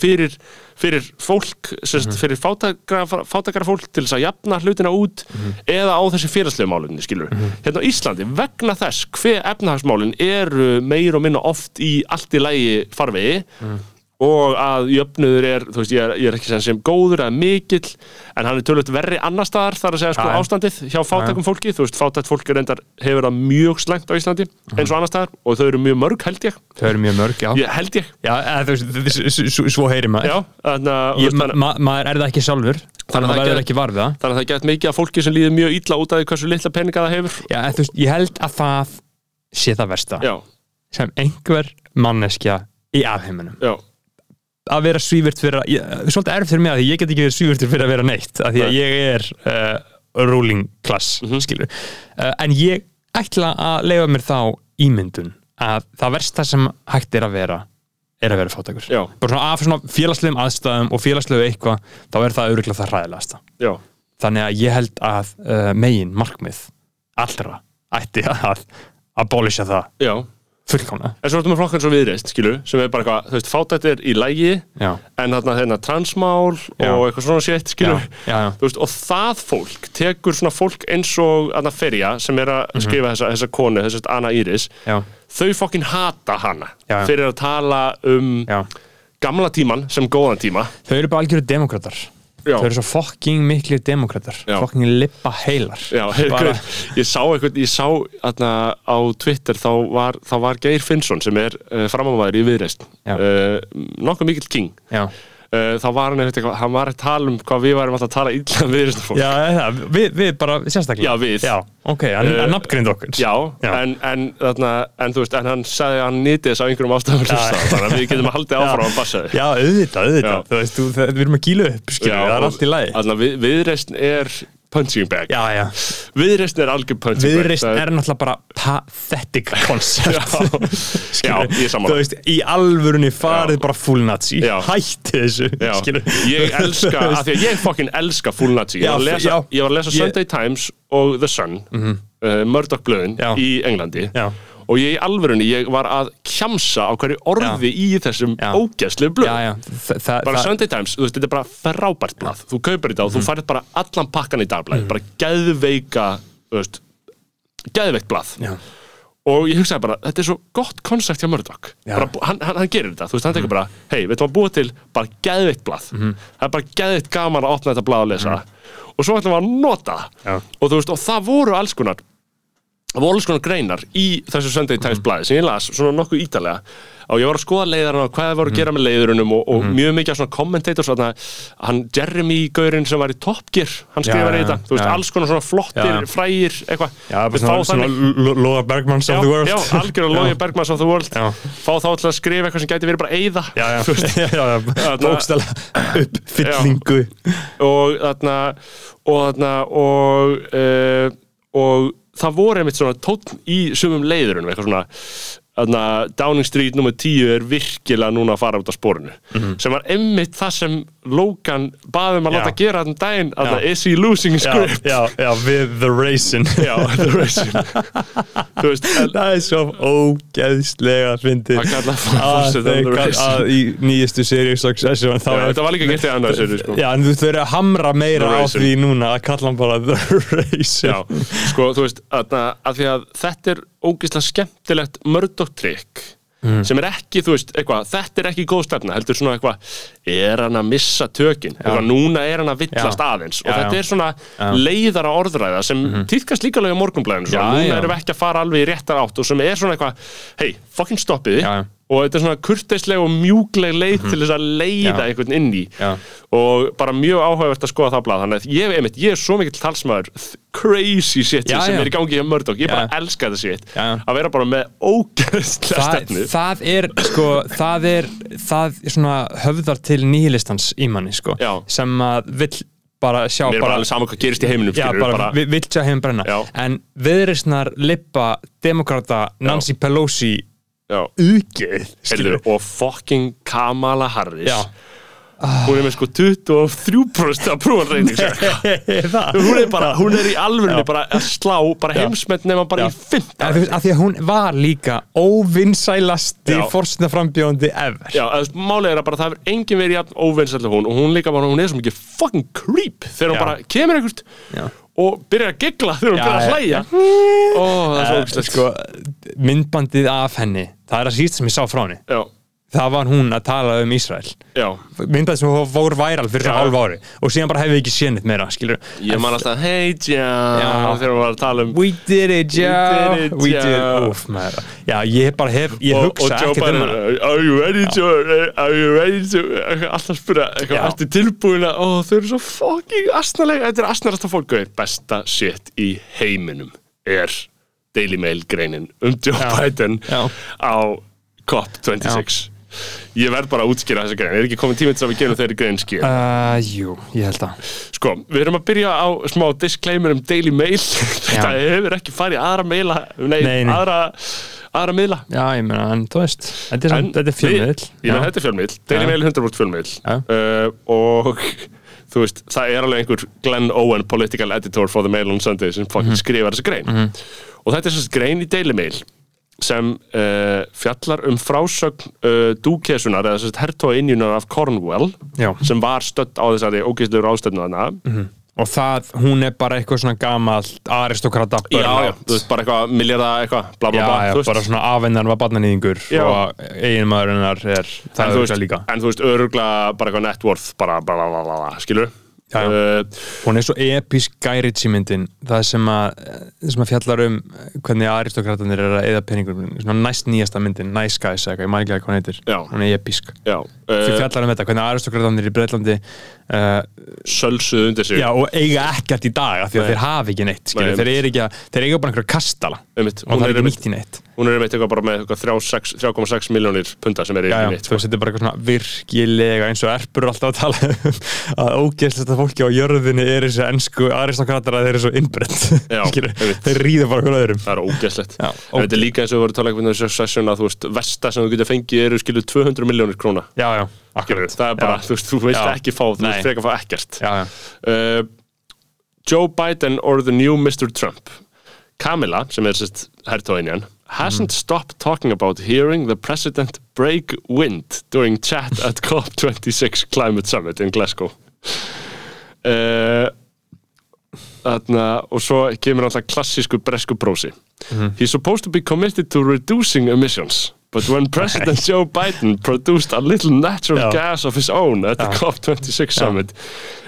fyrir, fyrir fólk sérst, Mhm. fyrir fátakara, fólk til þess að jafna hlutina út Mhm. eða á þessi félagslegu málunni skilur hérna á Íslandi, vegna þess hver efnahagsmálin eru meir og minna oft í allt í lægi farvegi Mhm. Og að jöfnuður er, þú veist, ég er, ég er ekki sem, sem góður eða mikill, en hann er tölvöld verri annar staðar, þar að segja sko já. ástandið hjá fátækum fólki, þú veist, fátækt fólk er reyndar hefur það mjög slæmt á Íslandi eins og annar staðar og þau eru mjög mörg, held ég. Þau eru mjög mörg, já, ég held ég, já eða, þú veist, svo heyri maður. Já þannig að, Ég, veist, ma maður er það ekki sjálfur þannig að að það verður get- ekki varð það þannig að það gett mikið af fólki sem líður mjög illa út af hversu litla peninga það hefur. Já, en, þú veist, ég held að það sé það versta já, sem einhver manneskja í aðheiminum já, að vera svívirt fyrir að, ég, svolítið erf fyrir mig að ég get ekki verið svívirtur fyrir að vera neitt af því að ég er uh, ruling class Mhm. skilur uh, en ég ætla að leifa mér þá ímyndun að það versta sem hægt er að vera er að vera fátakur bara svona af svona félagslegum aðstæðum og félagslegu eitthvað þá er það auðvitað það hræðilegasta. Já, þannig að ég held að uh, megin markmið allra ætti að abolisha það. Já fullkomna en svo ertu með flokkan svo viðreist, skilu sem er bara eitthvað, þú veist, fátækt er í lægi já, en þarna þeirna transmál Já. og eitthvað svona shit, skilu já, veist, og það fólk tekur svona fólk eins og Anna Ferja sem er að skrifa þessa, þessa konu, þess að Anna Íris já, þau fokkin hata hana fyrir að tala um gamla tíman sem góðan tíma. Þau eru bara algjöru demokratar Já. þau eru svo fokking miklu demokratar Já. fokking lippa heilar. Já, Bara- ég sá eitthvað, ég sá atna, á Twitter þá var, þá var Geir Finnsson sem er uh, framámaður í viðreist uh, nokkuð mikill king. Já, þá var hann eitthvað, hann var að tala um hvað við varum alltaf að tala illa um viðreist fólk já það, við, við bara sérstaklega Já, við. já, ok, hann, Eh, hann nafngrind okkur Já, Já. En, en, þarna, en þú veist, en hann sagði að hann nýti þess á einhverjum að Já. þannig að við getum haldið áfram að bassa þig. já, auðvitað, auðvitað þú veist, þú, við erum að gíla upp skilur, það er allt í lagi Þannig að við, viðreistn er punching bag. já, já, Viðreistn er algjör punching bag. er náttúrulega bara pathetic concept. Já, ég er þú veist, í alvörunni farið bara full nazi. Hætti þessu ég elska, af því að ég fokkin elska full nazi. Ég var að lesa, ég var að lesa Ég- Sunday Times og The Sun, uh, Murdoch blöðin í Englandi. Já. Og ég í alvörunni, ég var að kjamsa á hverju orði í þessum Já. ógæslu blöð. já, já, bara Sunday Times, þú veist, þetta er bara frábært blað, þú kaupir þetta og Mhm. þú færið bara allan pakkan í dagblæði, bara geðveika þú veist, geðveikt blað já, og ég hugsaði bara, þetta er svo gott koncept hjá Murdoch Já. bara, hann, hann, hann gerir þetta, þú veist, hann tekur bara hei, við ætlum að búa til bara geðveikt blað Mhm. það er bara geðveikt gaman að opna þetta blað og lesa og svo ætlum við að nota það. Já. og þú veist, og það voru alls konar konar greinar í þessu Sunday Mhm. Times blaði sem ég las svona nokkuð ítalega og ég var að skoða leiðarinn og hvað það voru að gera með leiðurunum og, Mhm. og mjög mikið svona kommentator svona, hann Jeremy Gaurin sem var í Top Gear hann já, þetta, þú veist, alls konar svona flottir, Já. frægir eitthvað, Loa Bergmans of the world. já, algjörlega Já. Lógi Bergmans of the World. Fá þá til að skrifa eitthvað sem gæti verið bara eyða já, já, bókstala uppfyllingu. Og þarna og þarna og, uh, og það voru einmitt svona tótt í sumum leiðurinn eitthvað svona Þarna, Downing Street nr. 10 er virkilega núna að fara út af spórinu sem var einmitt það sem Logan baðum að Já. láta gera þann daginn að það is he losing his já, já, já, við The Racing það er svo ógeðslega fyndið Að að, að í já, er þetta var líka gett í annars sér, sko. Já, en þú þurfir að hamra meira The á Racing. því núna að kalla hann bara The Racing Já, sko, þú veist, að, að því að þetta er ógeðslega skemmtilegt mörgdóttrykk Mm. sem er ekki, þú veist, eitthvað, þetta er ekki góð stefna, heldur svona eitthvað er hann að missa tökin, eitthvað, núna er hann að villast Já. aðeins og Já, þetta er svona Já. Leiðara orðræða sem týðkast líka lega morgunblæðinu, svona, Já, núna já. erum við ekki að fara alveg í réttar átt og sem er svona eitthvað, hei, fucking stoppið Já, já. Og þetta er svona kurteisleg og mjúkleg leið til þess að leiða. Já. einhvern inn í. Já. og bara mjög áhugavert að skoða það blað. Þannig að ég, einmitt, ég er svo mikill talsmaður crazy shit Já, sem er í gangi hjá Murdoch, ég bara elska þetta shit. Að vera bara með ógeðslega það, stefnu. það er sko það er, það er svona höfðar til nýlistans í manni sko sem að vill bara sjá mér er bara alveg saman hvað gerist í heiminum skilurðu, bara, bara... vill sjá heim brenna. En viðreisnar lippa demokrata Nancy Pelosi heyrðu, og fucking Kamala Harris. Já. hún er með sko 23% að prúan reyning hún er bara, hún er í Já. bara að slá bara heimsmet nema bara Já. í að, að því að hún var líka óvinnsælasti frambjóðandi ever. Já, málið er að bara það hefur engin verið jafn óvinnsætli hún og hún líka bara, hún er svo mikið fucking creep þegar hún bara kemur einhvert Já. og byrjar að gegla þegar hún byrjar að hlæja. Ó, það er svo Eh, ógislegt sko, myndbandið af henni það er að síst sem ég sá frá henni. Já, það var hún að tala um Ísrael. Já, myndbandið sem fór væral fyrir Já. hálf ári og síðan bara hefði ekki séð neitt meira skilur ég man alltaf Hey John, þegar hún var að tala um We did it, Joe did it, We did, úf, maður. Já, ég bara hef, ég og, og hugsa Joe ekkert um bara, hana. Are you ready to are you ready to alltaf spura, eitthvað, Já. ertu tilbúin að ó, þau eru svo fucking asnalega þetta er asnarasta fólk, og besta shit í heiminum er Daily Mail greinin um Joe Já. Biden Já. á COP26. Ég verð bara að útskýra þessa grein. Er ekki komin tíminn til að við gerum þeirri grein skýr? Uh, Jú, ég held að. Sko, við erum að byrja á smá disclaimer um Daily Mail. Þetta hefur ekki farið aðra meila nei, Nei, nei. aðra aðra miðla. Já, ég meina, en þú veist Þetta er, er fjölmiðl meina, þetta er fjölmiðl, Daily Já. Mail er 100% fjölmiðl Já. uh, og þú veist, það er alveg einhver Glenn Owen, political editor for the Mail on Sunday sem fucking Mhm. skrifar þessa grein og þetta er þessi grein í Daily Mail sem uh, fjallar um frásögn uh, dúkesunar eða þessi hertóa innjunar af Cornwall Já. sem var stödd á þessari ógeðslegur ástöðnu þarna Og það, hún er bara eitthvað svona gamalt aristokrata já, já, þú veist, bara eitthvað milljarða eitthvað, bla bla Já, bla já, þú veist. bara svona afendan var barnanýðingur Já. og er það þú er það líka en þú veist, örugla bara eitthvað net worth, bara bla bla bla skilur Já, já. Uh, Hún er svo episk Guy myndin. Það sem að, sem að fjallar um hvernig aristokratanir er að eða peningum svona næst nýjasta myndin, Nice Guys ég maður ekki að hvað hún heitir. Hún er episk. Uh, fjallar um þetta, hvernig aristokratanir í Breitlandi uh, sölsuð undir sig. Já, og eiga ekkert í dag því að Nei. þeir hafa ekki neitt Nei, þeir, ekki að, þeir eiga bara einhverja kastala. Einmitt, og það er ekki nýtt í neitt. hún er einmitt eitthvað bara með eitthvað 3,6 3,6 miljónir punta sem er já, mitt þú er bara eitthvað svona virkilega eins og erpur eru alltaf að tala um að ógeðslega fólki á jörðinni er þessi ennsku aristokratar að þeir eru svo innbrett þeir ríða bara okkur öðrum. Það er ógeðslegt. Þetta er líka eins og við vorum að tala eitthvað um þessu session að þú veist, vesta sem þú getur fengið eru skilu 200 miljónir króna. Já, já, akkurat. Það er bara, já. þú veist, þú veist ekki fá þú veist frekar fá ekkert. Uh, Joe Biden or the new Mr. Trump? Kamila, sem er sérst hertóinjan hasn't stopped talking about hearing the president break wind during chat at COP26 Climate Summit in Glasgow. Uh, Þarna, og svo kemur alltaf klassísku bresku prósi. He's supposed to be committed to reducing emissions But when President Joe Biden produced a little natural Já. gas of his own at the Já. COP26 summit,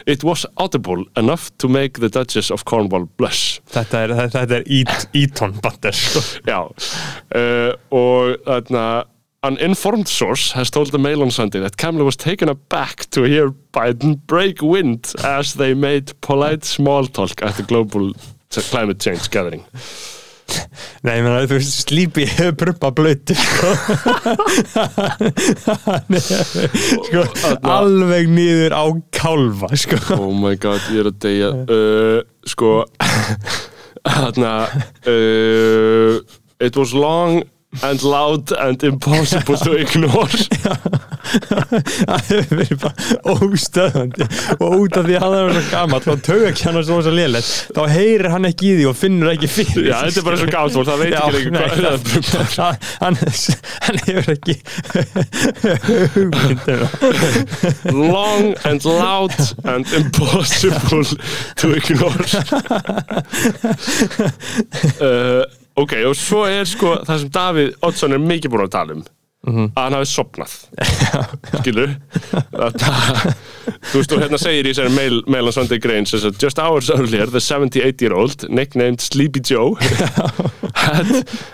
it was audible enough to make the Duchess of Cornwall blush. þetta er, þetta, er Eat- Eton batter sko. Já, uh, og þarna, an informed source has told the Mail on Sunday that Kamala was taken aback to hear Biden break wind as they made polite small talk at the global climate change gathering. Nei, ég meina, þú veist, slípi prumpa blötu sko. Sko, alveg niður á kálfa sko. Oh my god, ég er að deyja uh, Sko þarna uh, it was long and loud and impossible to ignore. Það hefur verið bara óstöðandi og út af því að hann er svo gammal og tauga ekki hann svo svo lélætt þá heyrir hann ekki í því og finnur ekki fyrir já, þetta er bara svo gátt það veit ekki lengur hvað það er það- hann, hann hefur ekki hugmyndina long and loud and impossible to ignore. Uh, ok, og svo er sko það sem Davíð Oddsson er mikið búin að tala um að hann hafi sopnað skilur þú veist og hérna segir í þessari mail, mail on Sunday Grain says that just hours earlier the 78 year old nicknamed Sleepy Joe had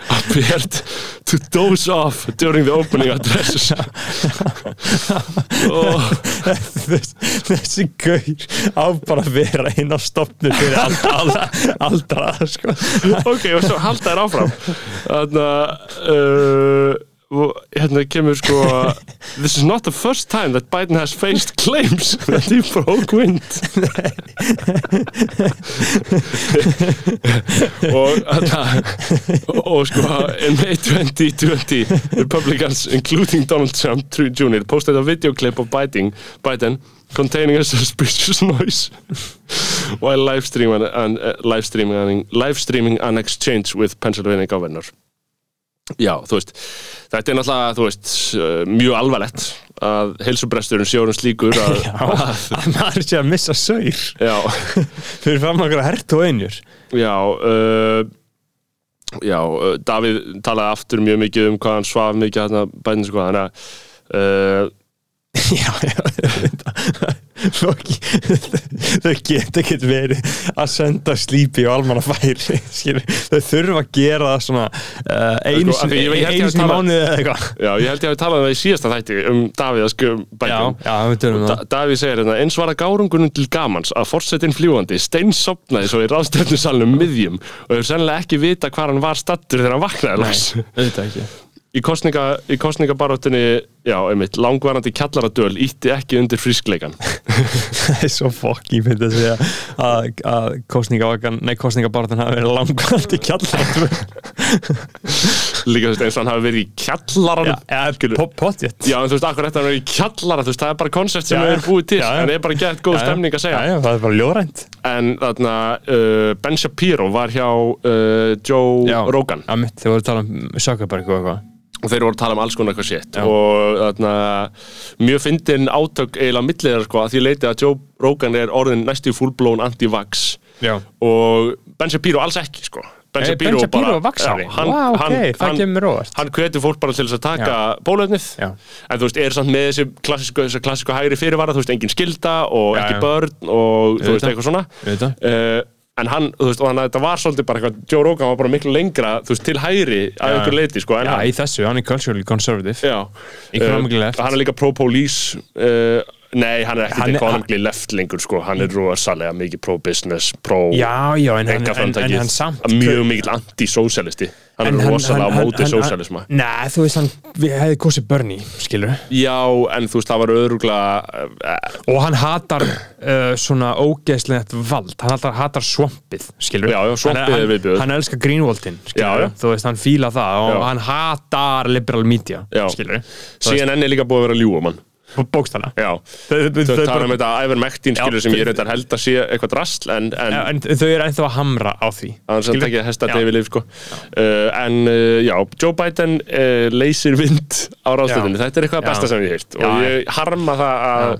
appeared to doze off during the opening addresses. Og Þess- þessi gaur á bara að vera inn á stopnu fyrir aldra, aldra, sko. ok, og svo halda þér áfram. Þannig að uh, hérna kemur sko this is not the first time that Biden has faced claims that he broke wind og og sko in May 2020 Republicans including Donald Trump Jr. posted a video clip of Biden, Biden containing a suspicious noise while live streaming and uh, live streaming live streaming an exchange with Pennsylvania governor Já, þú veist þetta er náttúrulega, þú veist mjög alvarlegt að heilsubresturinn sjórum slíkur að, Já, að maður sé að missa saur. Já, fyrir fram að hert og einjur. Já uh, já, uh, Davíð talaði aftur mjög mikið um hvað hann svaf mikið hérna bæðin sko, þannig að uh, Já, þau geta ekkert verið að senda slípi og almanna færi þau þurfa að gera það svona uh, einu Sko, sinni tala- mánuði eða eitthvað. Já, ég held ég að við talaði um það í síðasta þætti um Davíð að sko Já, bæðin já, við tölum Da Davíð segir hérna, eins var að gárungunum til gamans að forsetin fljúandi steinsopnaði svo í ráðstefnusalunum miðjum og hefur sennilega ekki vita hvað hann var stattur þegar hann vaknaði loks. auðvitað ekki. Í kostningabaróttinni já, einmitt, langvarandi kjallaradöl ítti ekki undir frískleikan. Það er svo fokki fyndið að segja að, að kostningavakan, nei kostningabarðan hafi verið langvælt í kjallar líka þú veist eins og hann hafi verið í kjallaranum Já, po- pottjett Já, en þú veist, akkur er að vera í kjallara, þú veist, það er bara koncept sem Já, erum búið til, já, já. en það er bara gett góð stemning að segja. Já, já, það er bara ljórænt En þarna, uh, Ben Shapiro var hjá uh, Joe Já. Rogan. Já, mitt, þið voru að tala um Zuckerberg og eitthvað og þeir voru að tala um alls konar eitthvað Já. og þarna, mjög fyndin átök eiginlega milliðar sko, að því leiti að Joe Rogan er orðin næstu fullblown anti-vax. Og Ben Shapiro alls ekki, sko. Ben Shapiro, Ben Shapiro bara, vaxari? Já, hann, Vá, ok, hann, það kemur óvart. Hann hvetur fólk bara til þess að taka bólöfnið en þú veist, er samt með þessi klassísku, klassísku hægri fyrirvara, þú veist, engin skilda og Já, ekki börn og þú veist, eitthvað svona. Uh, en hann, þú veist, og þannig að þetta var svolítið bara eitthvað, Joe Rogan var bara miklu lengra þú veist, til hægri að Já. einhver leiti, sko Já, hann, í þessu, hann er culturally conservative já, left. hann er líka pro-police uh, nei, hann er ekkert Hann er- economically left lengur, sko, hann er rosalega mikið pro-business, pro Já, já, en hann, en, en, einkaframtakið, hann samt mjög mikið anti-sósialisti. Hann er rosalega á móti sósialisma. Nei, þú veist, hann hefði kosið Bernie, skilur já, en þú veist, það var öðruglega uh, Og hann hatar uh, svona ógeðslegt vald. Hann hatar, hatar svampið, skilur Já, já, svampið er viðbjóður. Hann elskar Greenwaldin, Já, skilur já. Þú veist, hann fíla það og Já. hann hatar liberal media, Já. skilur CNN er líka búið að vera að ljúa mann Bókstala Þau, tala um þetta Já, sem ég reyndar held að sé eitthvað drasl en, en Já, en þau eru ennþá að hamra á því. Þannig að Skilur? ekki að hesta Já. David Liv sko. uh, En uh, já, Joe Biden uh, leysir vind á ráðstöðunni Þetta er eitthvað besta sem ég heilt Og ég harma það að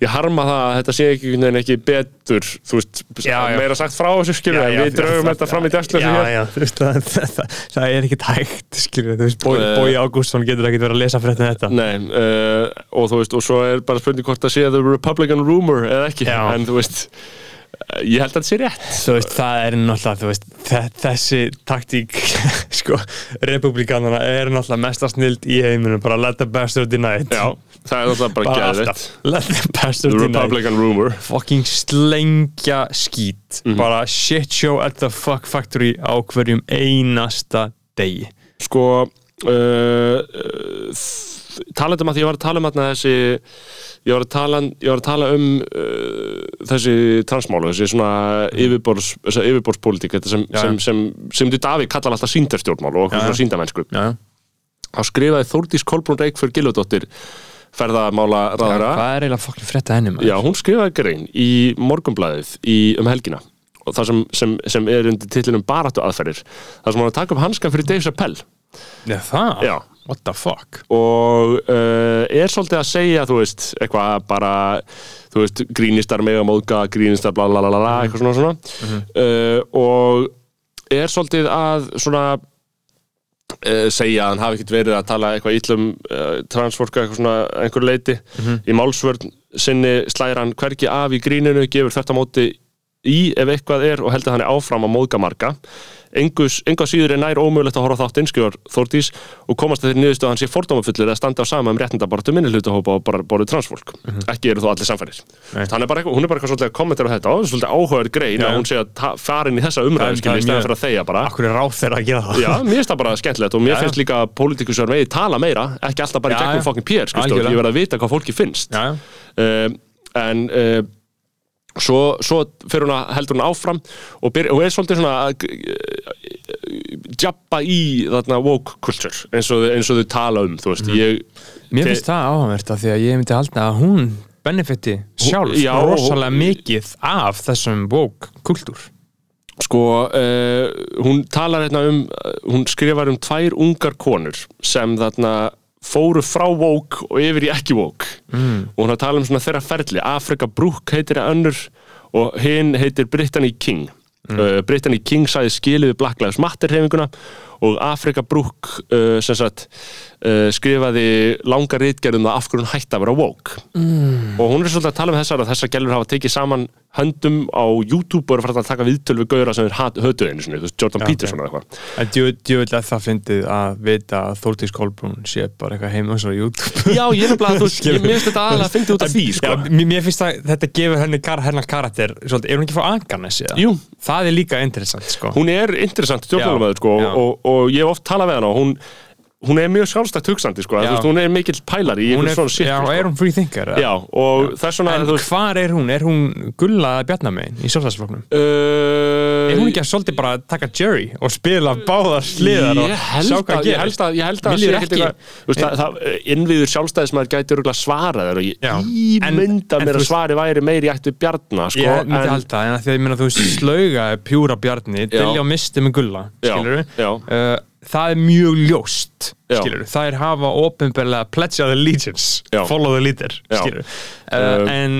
Ég harma það að þetta sé ekki, ekki betur Þú veist, Já, já. meira sagt frá þessu skilur En við draugum þetta fram í dæslu Já, já, það, það, það, er ekkert hægt skilur, þú veist, Bói, Eh. Bói Ágústsson getur ekkert verið að lesa fréttin þetta Nei, uh, og þú veist, og svo er bara spurning hvort það sé the Republican rumor eða ekki Já. En þú veist, uh, ég held að þetta sé rétt veist, það er náttúrulega, veist þe þessi taktík sko, republikanana er náttúrulega mesta snild í heiminum, bara let the bastard deny it. Já, það er náttúrulega bara alltaf, let the bastard The deny it. Republican rumor. Fucking slengja skít. Mhm. bara shit show at the fuck factory á hverjum einasta degi. Sko uh, uh, talandum að því ég var að tala um þarna þessi ég var að tala, var að tala um uh, þessi transmálu þessi svona yfirbors, þessi yfirborspólitík þetta sem, Já. sem, sem, sem, sem Davík kallar alltaf síndarstjórnmál og svona síndamennsku þá skrifaði Þórdís Kolbrún Reykfjörð Gilvudóttir ferðamála ráðara hvað er eiginlega fokkin frétta henni maður? Já, hún skrifaði grein í morgunblæðið í, um helgina og það sem, sem, sem er undir titlinum baráttu aðferðir það sem hann að taka upp hanskan fyrir Dave Chappelle Já, það? Já. What the fuck? og uh, er svolítið að segja þú veist, eitthvað bara þú veist, grínistar mega móðga grínistar bla bla bla bla, eitthvað svona svona. Uh, og er svolítið að svona uh, segja að hann hafi ekkert verið að tala eitthvað illum uh, transfólk eitthvað svona að einhverju leiti í málsvörn sinni slæðir hann hvergi af í gríninu, gefur þetta móti í ef eitthvað er og heldur hann er áfram að móðga marga engus, enga síður er nær ómögulegt að horfa á þáttinn skjóðar Þórdís og komast þeirri niðurstöð að hann sé fordómafullir að standa á sama um réttindabaratu minnihlutahópa og bara borðið transfólk. Ekki eru þó allir hann er bara hún er bara eitthvað svolítið að kommentera þetta og það er svolítið áhugaður grein Já. að hún sé að fara inn í þessa umræðu skilja í stæðan fyrir að þegja bara. Akkur er ráð þeirra að gera það? Já, mér finnst það bara skemmtilegt og mér finnst líka að pólitíkusar svo, svo hún að heldur hún áfram og, byr, og er svolítið svona að djappa í þarna woke culture eins og, eins og þau tala um veist, ég Mér finnst það áhugavert af því að ég myndi halda að hún benefiti sjálf já, rosalega hún- mikið af þessum woke kultúr. sko, uh, hún talar hérna um, hún skrifar um tvær ungar konur sem þarna fóru frá woke og yfir í ekki woke mm. og hún har talað um svona þeirra ferli Afrika Brooke heitir önnur og hinn heitir Brittany King mm. Brittany King sagði skilið við Black Lives Matter hefinguna og Afrika Brooke uh, sagt uh, skrifaði langa ritgerðum að af hverju hún hætti að vera woke mm. og hún er svolítið að tala um þessar að þessar gælur hafa tekið saman höndum á YouTube og eru farin að taka viðtöl við gauðra sem er hötuð einu sinni, þú veist, Jordan Já, Peterson eða eitthvað En djúvill að það fyndið að vita að Þórtís Kolbrún sé bara eitthvað heima á YouTube. Já, ég finnst þetta aðalega að fyndi út af því, sko Já, mér, finnst að þetta gefur henni kar, hennar karakter, svolítið, er hún ekki frá Angarnesi? eða? Jú, Það er líka interessant, sko. hún er interessant stjórnmálumæður sko, og, og ég hef oft talað við og hún, er mjög sjálfstætt hugsandi sko, Já. veist, hún er mikill pælari í einhvern er, svona shit já, sko. er hún free thinker? Já, og þess vegna En þú veist, hvar er hún? Er hún gullaða bjarnamegin í sjálfstæðsflokknum? uh, Er hún ekki að svolítið bara að taka Jerry og spila báðar sliðar og ég held sjá að, hvað ég held að, ég held að eitthvað- þú veist, það, það, innviður sjálfstæðismæður gæti svarað þér og ég Já. En- en mér að svari væri meiri ættu bjarna sko, Ég myndi en- halda, en að því að ég þú slauga er pjúra bjarni, dilja og misti með gulla Já, skilur já. Það er mjög ljóst. Skilur er hafa ofinbarlega pledge of allegiance Já. follow the leader skilur Uh, uh, en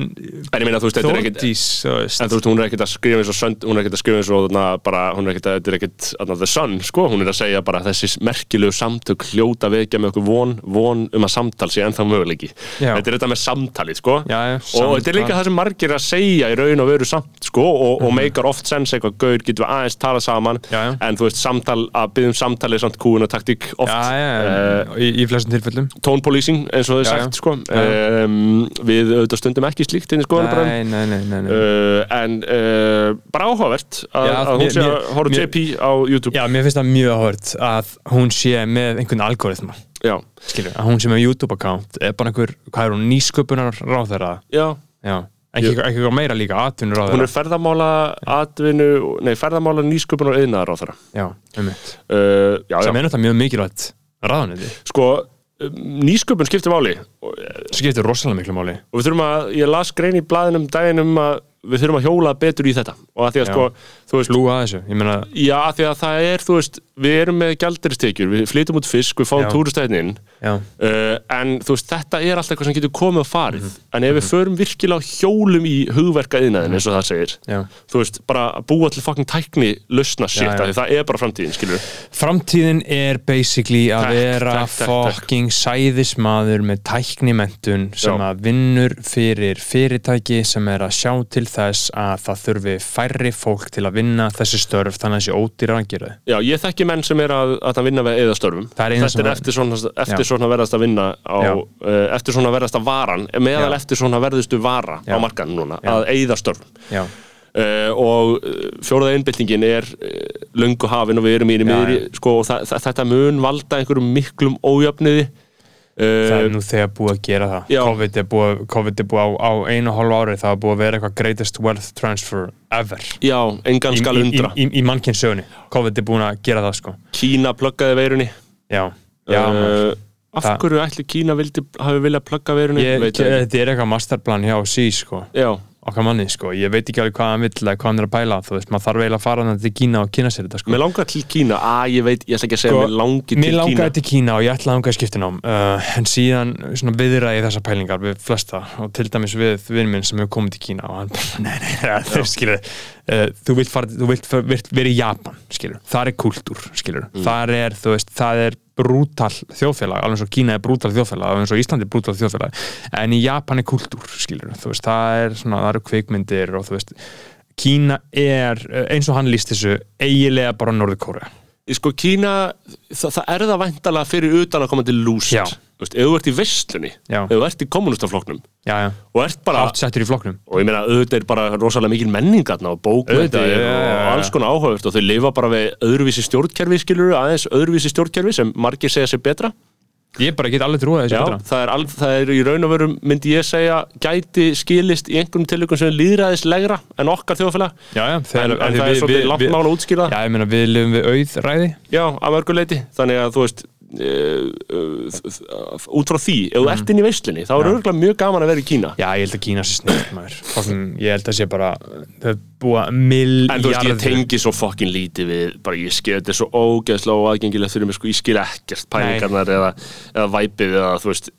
en ég meina, þú veist, þetta er ekkit En þú veist, hún er ekkert að skrifa eins og sönd, hún er ekkert að skrifa eins og þarna, bara, hún er ekkert að, þetta er þarna, the sun, sko, hún er að segja bara þessi merkilegu samtök hljóta vekja með okkur von, von um að samtal sé ennþá möguleiki. Þetta er þetta með samtalið, sko. Já, og þetta er líka samtal. það sem margir að segja í raun og veru samt, sko, og, og meikar oft sens eitthvað gaur, getur við aðeins talað saman, Mhm. Já. en þú veist, samtal, að byggja um samtalið samt kúin og taktík oft. Eh, í, í flestum tilfellum. Tone policing, eins og þau Já, sagt, sko. Um, við auðvitað stundum ekki slíkt inn í skoðanabræðum. Uh, en uh, bara áhugavert að, Já, að hún mér- sé að horfa JP á YouTube. Já, mér finnst það mjög áhört að hún sé með einhvern algoritma. Skilur, að hún sé með YouTube-account er bara einhver, hvað er hún, nýsköpunar ráðherra já. Já, ekki, eitthvað meira líka, atvinnur á hún er ferðamála atvinnu, nei ferðamála nýsköpun og yðnaðar á þeirra Já, um mitt uh, Sem er náttúrulega mjög mikilvægt ráðaniti sko um, nýsköpun skiptir máli. Skiptir rosalega miklu máli. Og við þurfum að, ég las grein í blaðinum daginn um að við þurfum að hjóla betur í þetta. Og að því að Já. sko, þú veist Lúa þessu, ég meina já, að því að það er, þú veist við erum með gjaldiristekjur, við flytum út fisk við fáum Já, Uh, en þú veist, þetta er alltaf eitthvað sem getur komið og farið. Mhm. en ef við förum virkilega hjólum í hugverka yðnaðin eins og það segir já. þú veist, bara að búa til fucking tækni lausna því það er bara framtíðin, skilur Framtíðin er basically að vera fucking sæðismadur með tæknimentun sem Já. að vinnur fyrir fyrirtæki sem er að sjá til þess að það þurfi færri fólk til að vinna þessi störf þannig að þessi ódýra að gera. Já, ég þekki menn sem er að, að vinna við eða störfum Það er eina Þetta er eftir svona, eftir svona verðast að vinna á, uh, eftir svona verðast að varan meðal Já. eftir svona verðustu vara Já. á markan núna, Já. að eigða störfum Já, Uh, og uh, fjóraða einbyltingin er löngu hafin og við erum í miðri sko, og það, það, þetta mun valda einhverjum miklum ójöfniði það er uh, nú þegar búið að gera það. Já. COVID er búið, COVID er búið á, á einu og hálfu ári það er búið að vera eitthvað greatest wealth transfer ever. Já, engan í, skal í, í, undra í, í mannkynnsögunni COVID er búin að gera það sko. Kína pluggaði veirunni. Já, já uh, Af hverju ætli Kína vildi, hafi viljað plugga veirunni? ég, ekki. þetta er eitthvað masterplan hjá sí sko. Já, okkar manni sko, ég veit ekki alveg hvað hann vill eða hvað hann er að pæla, þú veist, maður þarf eiginlega að fara til Kína og kynna sér þetta sko. Mér langar til Kína. Að ég veit, ég ætla ekki að segja Sko, mér langi til Mér Kína. langaði til Kína og ég ætlaði að langa í skiptinám uh, en síðan svona viðræði þessar pælingar við flesta og til dæmis við vinn minn sem hefur komið til Kína og hann bara, nei, nei, nei þú skilur uh, þú vilt, fara, þú vilt vera í Japan skilur, þar er kultúr skilur þar er, þú veist, það er brútal þjóðfélag, alveg eins og Kína er brútal þjóðfélag alveg eins og Íslandi er brútal þjóðfélag en í Japan er kultúr, skilur þú veist, það er svona, það eru kvikmyndir og þú veist Kína er, eins og hann líst þessu eigilega bara Norður-Kórea Sko Kína, það, það er það væntalega fyrir utan að koma til lúst Já. Þú veist, ef þú ert í vestlunni Já. ef þú ert í kommunistaflokknum já, já, og ert bara, hátt settur í flokknum. Og ég meina auðvitað er bara rosalega mikil menning þarna og bókmyndir já, já, já, og já. alls konar áhugavert og þau lifa bara við öðruvísi stjórnkerfi skilur aðeins öðruvísi stjórnkerfi sem margir segja sér betra. Ég bara get alveg trúið þessu Já, betra. það er, al, það er í raun og veru myndi ég segja gæti skilist í einhverjum tilökum sem er líðræðislegra en okkar þjóðfélag. Já, já, en, þegar, en það er svolítið langt mál að útskýra það. Já, ég meina við lifum við auð ræði Já, að mörguleiti Þannig að þú veist út frá því, ef þú ert inn í veislinni þá er Mhm. Örgulega mjög gaman að vera í Kína. Já, ég held að Kína sé snill maður. Ég held að sé bara þau búa mill En þú veist, ég tengi svo fokkin lítið við bara ég skil, þetta er svo ógeðslega og aðgengilegt fyrir mig, sko, ég skil ekkert pælingarnar eða, eða væpið eða, þú veist,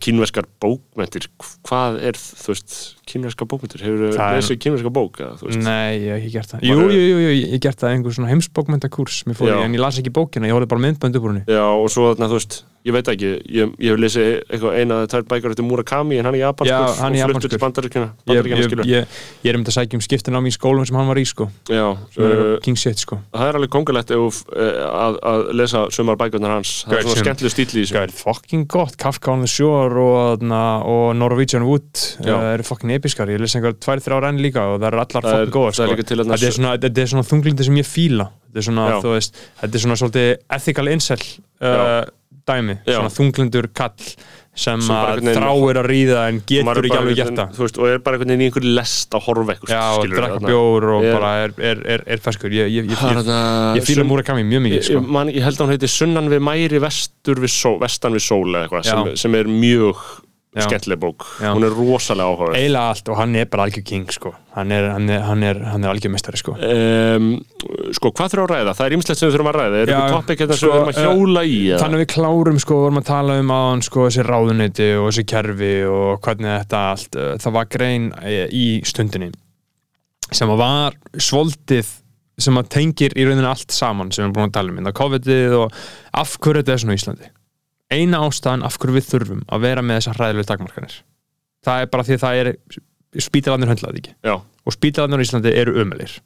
kínverskar bókmentir hvað er, þú veist, kínverskar bókmentir hefur Það er- lesið kínverskar bók Nei, ég hef ekki gert það. Jú, jú, jú, jú, ég hef gert það einhver svona heimsbókmyndakurs en ég las ekki bókina, ég horfði bara myndbönd upp úr henni. Já, og svo þarna, þú veist, ég veit ekki ég, ég hef lesið eitthvað eina eða tvær bækur eftir Murakami en hann er japanskur er og fluttur til bandaríkjana, ég, ég, ég, er um að sækja um skiptin á mín skólum sem hann var í sko. Já, er uh, King Shit sko. það er alveg kongulegt ef, uh, að, að lesa sumar bækurnar hans. Það er svona skemmtileg stíl í þessu. Það er fucking gott, Kafka on the Shore og, og Norwegian Wood það eru fucking episkar, ég les einhver tvær, þrjár enn líka og það eru allar fucking góða það er sko. þetta, er svona, er svona þunglindi sem ég fíla þetta er svona, þú veist, þetta er svona svolítið ethical incel uh, dæmi, Já. svona þunglindur kall sem, Sem að þráir að ríða en getur ekki alveg þú veist, og er bara einhvern veginn í einhverju lest að horfa eitthvað Já, og drakka bjór og Ég- bara er, er, er, er ferskur ég, ég, ég, ég, Sun- Murakami mjög mikið sko. man, ég held að hún heiti Sunnan við Mæri vestur við sól, vestan við sól eða eitthvað sem, sem er mjög. Skemmtileg bók Já. hún er rosalega áhuga eiginlega allt og hann er bara algjör king sko. hann er, er, er, er algjör mestari sko. um, sko, hvað þurfum að ræða? Það er ýmislegt sem við þurfum að ræða er eitthvað topic hérna sem sko, við þurfum að hjóla í eða? Þannig að við klárum sko, vorum að tala um aðan sko, þessi ráðuneyti og þessi kerfi og hvernig þetta allt, uh, það var grein eh, í stundinni sem var svolítið sem að tengir í rauninu allt saman sem við erum búin að tala um, það COVID-ið og af hverju þetta er svona í Íslandi eina ástæðan af hverju við þurfum að vera með þessar hræðilegu takmarkanir. Það er bara því að það er spítalarnir höndlaði ekki. Já, og spítalarnir í Íslandi eru ömulir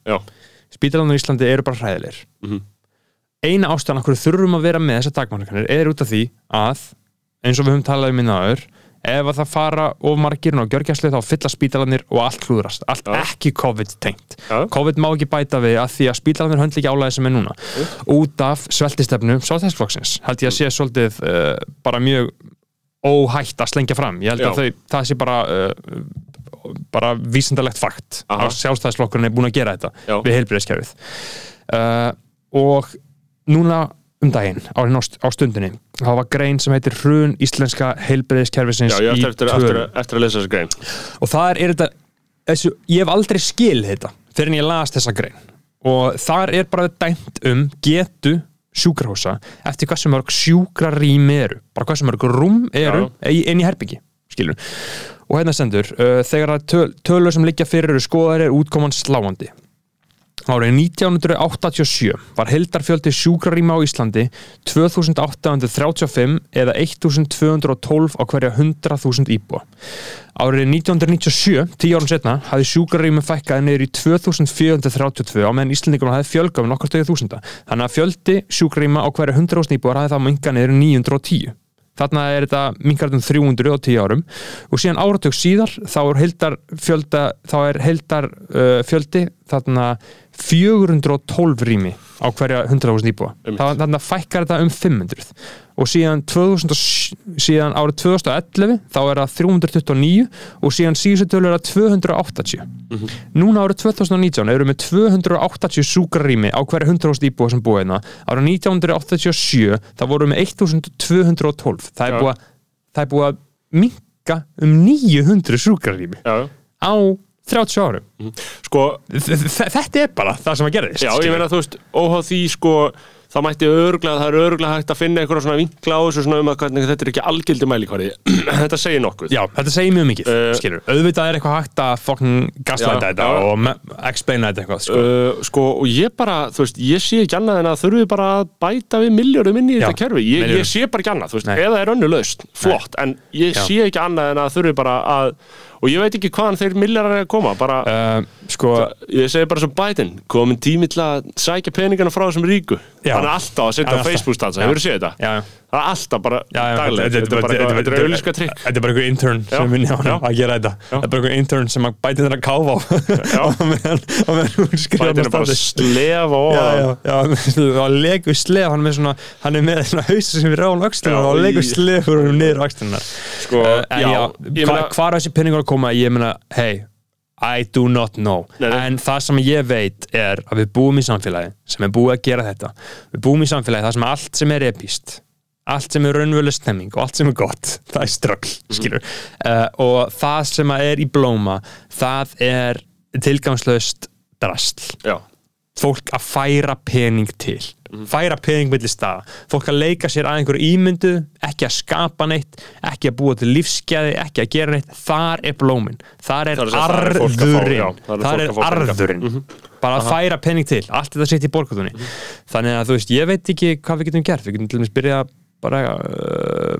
spítalarnir í Íslandi eru bara hræðilegir. Mhm. eina ástæðan af hverju þurfum að vera með þessar takmarkanir er út af því að eins og við höfum talað um minna aður ef að það fara of margir og gjörgjæslu þá fylla spítalarnir og allt hlúðrast allt Já. ekki COVID tengt Já. COVID má ekki bæta við að því að spítalarnir höndla ekki álæði sem er núna út af sveltistefnu sáltæðsflokksins held ég að sé svolítið uh, bara mjög óhætt að slengja fram ég held Já. að þau, það sé bara uh, bara vísindalegt fakt Aha. að sjálfstæðsflokkurinn er búin að gera þetta Já. við heilbreyðiskerfið uh, og núna um daginn á, á stundinni. Þá var grein sem heitir Hrun íslenska heilbreyðiskerfisins í eftir, eftir, eftir, að lesa þessu grein. Og það er, er þetta þessu, ég hef aldrei skil þetta þegar en ég las þessa grein. Og þar er bara dæmt um getu sjúkrahúsa eftir hversu mörg sjúkrarými eru. Bara hversu mörg rúm eru inn í herbyggi skilur og hérna stendur uh, þegar töl, tölur sem liggja fyrir eru skoðar er útkoman sláandi Árið 1987 var heldarfjöldi sjúkrarýma á Íslandi 2835 eða 1212 á hverja 100.000 íbúa. Árið 1997, 10 árum setna, hafði sjúkrarýmum fækkaði niður í 2432 á meðan Íslandingum hafði fjölgað um nokkur stöðu þúsunda. Þannig að fjöldi sjúkrarýma á hverja 100.000 íbúar hafði það minkað niður í 910. Þarna er þetta minkar um 300 á 10 árum. Og síðan áratug síðar þá er heldar fjölda, þá er heldar uh, þarna 412 rými á hverja 100.000 íbúa. Þarna fækkar þetta um 500 og síðan, 2000, síðan árið 2011 þá er það 329 og síðan síðustu tölur er það 280 núna árið 2019 erum við með 280 súkrarými á hverja 100.000 íbúa sem búið hérna. Árið 1987 þá vorum við með 1212 það er búið að, það er búið að minka um 900 súkrarými Já, á 30 árum. Sko, Þ- þ- þetta er bara það sem að gerðist já, ég meina, þú veist, óháð því, sko, það mætti örglega, það er örglega hægt að finna einhverja svona vinkla á þessu svona um að hvernig þetta er ekki algildi mælikvarði. þetta segir nokkuð. Já, þetta segir mjög mikið, Uh, skilur Auðvitað er eitthvað hægt að fucking gaslæta þetta já. og explaina þetta eitthvað, sko Uh, sko, og ég bara, þú veist, ég sé ekki annað en að þurfum við bara að bæta við miljórum inn í Já, þetta kerfi, ég, ég sé bara ekki annað, þú veist, Nei. eða er önnu laust, flott, en ég Já. sé ekki annað en að þurfum við bara að, og ég veit ekki hvaðan þeir milljarar er að koma, bara, uh, Sko, ég segi bara svo Biden, komin tími til að sækja peningana frá þessum ríku, Já. hann er alltaf að setja er á. Facebook-stansa, hefur þú séð þetta? Það er alltaf bara daglega, þetta er bara er auðlíska trikk. Þetta er bara einhver intern sem vinni á hann að gera þetta. Þetta er bara einhver intern sem að bæti þeirra káfa á. Og meðan hún skrifa Biden er bara að slefa og já, já, og legur slef hann, er með svona, hann er með svona hausa sem er rán vöxtunar og legur í- slefur hann niður vöxtunar hvað er þessi penningur að koma ég meina, hey, I do not know. Nei, nei. en það sem ég veit er að við búum í samfélagi sem er búið að gera þetta. Við búum í samfélagi það sem allt sem er epíst allt sem er raunveruleg stemming og allt sem er gott, það er ströggl Mhm. skilur, uh, og það sem er í blóma, það er tilgangslaust drasl. Já, fólk að færa pening til færa pening milli staða. Fólk að leika sér að einhverju ímyndu ekki að skapa neitt, ekki að búa til lífsgæði, ekki að gera neitt. Þar er blómin, þar er arðurinn. þar er arðurinn. Bara að færa pening til, allt þetta sitt í borgatunni þannig að þú veist, ég veit ekki hvað við getum gert, við getum til dæmis byrja bara uh,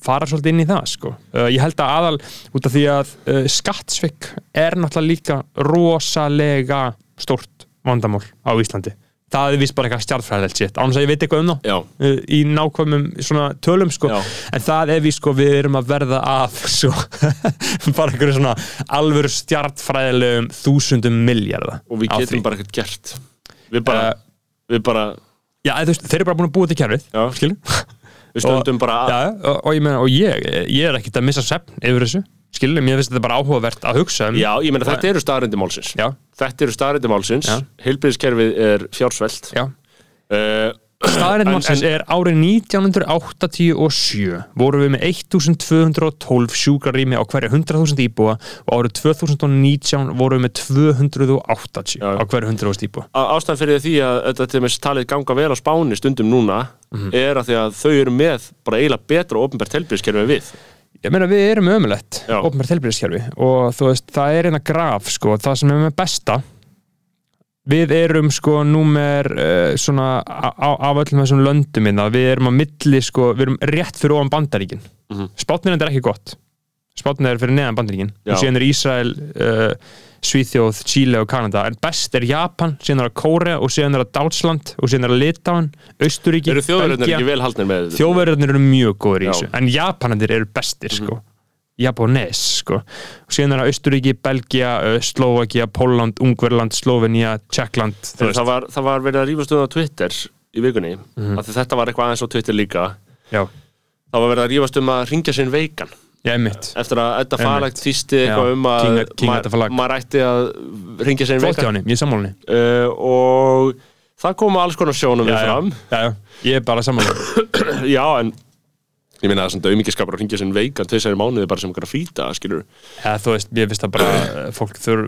fara svolítið inn í það sko. uh, ég held að aðal út af því að uh, skattsvik er náttúrulega líka rosalega stórt vandamál á Íslandi það er vist bara eitthvað stjartfræðilegt sitt ánum að ég veit eitthvað um já, uh, í nákvæmum svona tölum sko. En það er við sko við erum að verða af svo bara einhverju svona alvöru stjartfræðilegum þúsundum miljardar og við getum bara ekkert gert. Við bara, Uh, við bara já, veist, þeir eru bara búin að búa kerfið Já. skilur við stöndum bara að já, og, og ég meina, og ég, ég er ekkert að missa svefn yfir þessu, skilur, mér finnst þetta bara áhugavert að hugsa um Já, ég meina þetta eru staðrindi málsins Já. Þetta eru staðrindi málsins Já. Heilbriðskerfið er fjársvelt Já. uh, Staðarinn En- málsins en- er árið 1987 vorum við með 1212 sjúkrarými á hverja 100.000 íbúa og árið 2019 vorum við með 280 Já. á hverja 100.000 íbúa Á- Ástæðan fyrir því að þetta til með talið ganga vel á spáni stundum núna Mhm. er að því að þau eru með bara eiginlega betra og ofnbært heilbriðskerfið en við Ég meina við erum ömulegt Já. ofnbært helbriðskerfi og þú veist, það er eina graf sko, það sem er með besta við erum sko númer uh, svona af öllum þessum löndum minna, við erum á milli sko, við erum rétt fyrir ofan bandaríkin mm Mhm. er ekki gott Spátnir er fyrir neðan bandaríkin. Já. og síðan er Ísrael uh, Svíþjóð, Chile og Kanada. En best er Japan, síðan er það Kórea og síðan er það Deutschland og síðan er það Litáin með þetta? þjóðverðarnir eru mjög góður í Já. þessu. En Japanandir eru bestir sko. Japanes sko. Og síðan er það Austuríki, Belgia, uh, Slovakia Póland, Ungverland, Slovenia, Tjekkland það, var, það var verið að rífast um á Twitter í vikunni Mhm. af því þetta var eitthvað aðeins á Twitter líka. Já, það var verið að rífast um að ringja sinn veikan já, eftir að Einmitt. Falag þýsti eitthvað Já, um að maður ætti að ringja ég er sammálinni uh, og það koma alls konar sjónum við fram. Já, já, ég er bara sammálinni já en ég meina það sem dömingiskapur að ringja sinn veikan tveisari mánuði bara sem okkar að ja, þú veist, ég veist að bara uh, fólk þurr,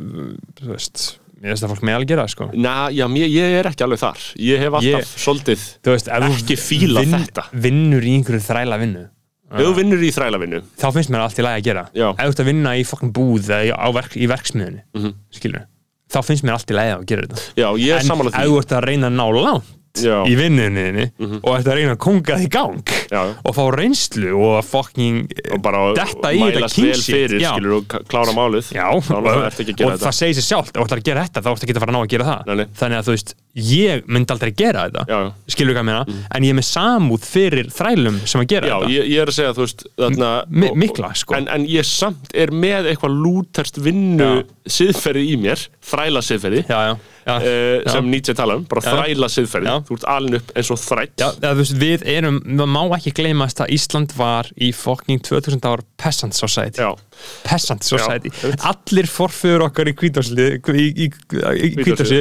þú veist ég veist að fólk með alveg gera það, sko. Na, já, mér, ég er ekki alveg þar. Ég hef alltaf svolítið veist, Ekki fíla þetta. vinnur í einhverju þræla vinnu ef þú vinnur í þrælavinnu þá finnst mér allt í lagi að gera Já. ef þú ert að vinna í fokkin búð eða í- á verk, í verksmiðunni Mhm. skilur, þá finnst mér allt í lagi að gera þetta já, ég er en ef því þú ert að reyna að ná langt Já. í vinninni og ert að reyna að konga því í gang Já. og fá reynslu og að fokking og bara detta í þetta mælast vel king shit. fyrir Já. skilur og k- klára málið Já, þá og, ertu ekki að gera og það segir sér sjálft ef þú ætlar að gera þetta þá ertu ekki að fara að ná að gera það Nei, nei. þannig að þú veist, ég myndi aldrei gera þetta Já, já. skilur hvað ég meina, en ég er með samúð fyrir þrælum sem að gera Já, þetta ég, ég er að segja, þú veist þarna, og- mikla, sko. en, en ég samt er með eitthvað lúterst vinnu siðferði í mér þræla siðferði já, já, já, uh, já. sem Nietzsche tala um, bara Já. þræla siðferði Já. þú ert alin upp eins og þrætt Já, þú veist, við erum, það má ekki gleymast að Ísland var í fucking 2000 ár peasant society, Já. peasant society Já. allir forföður okkar í kvítási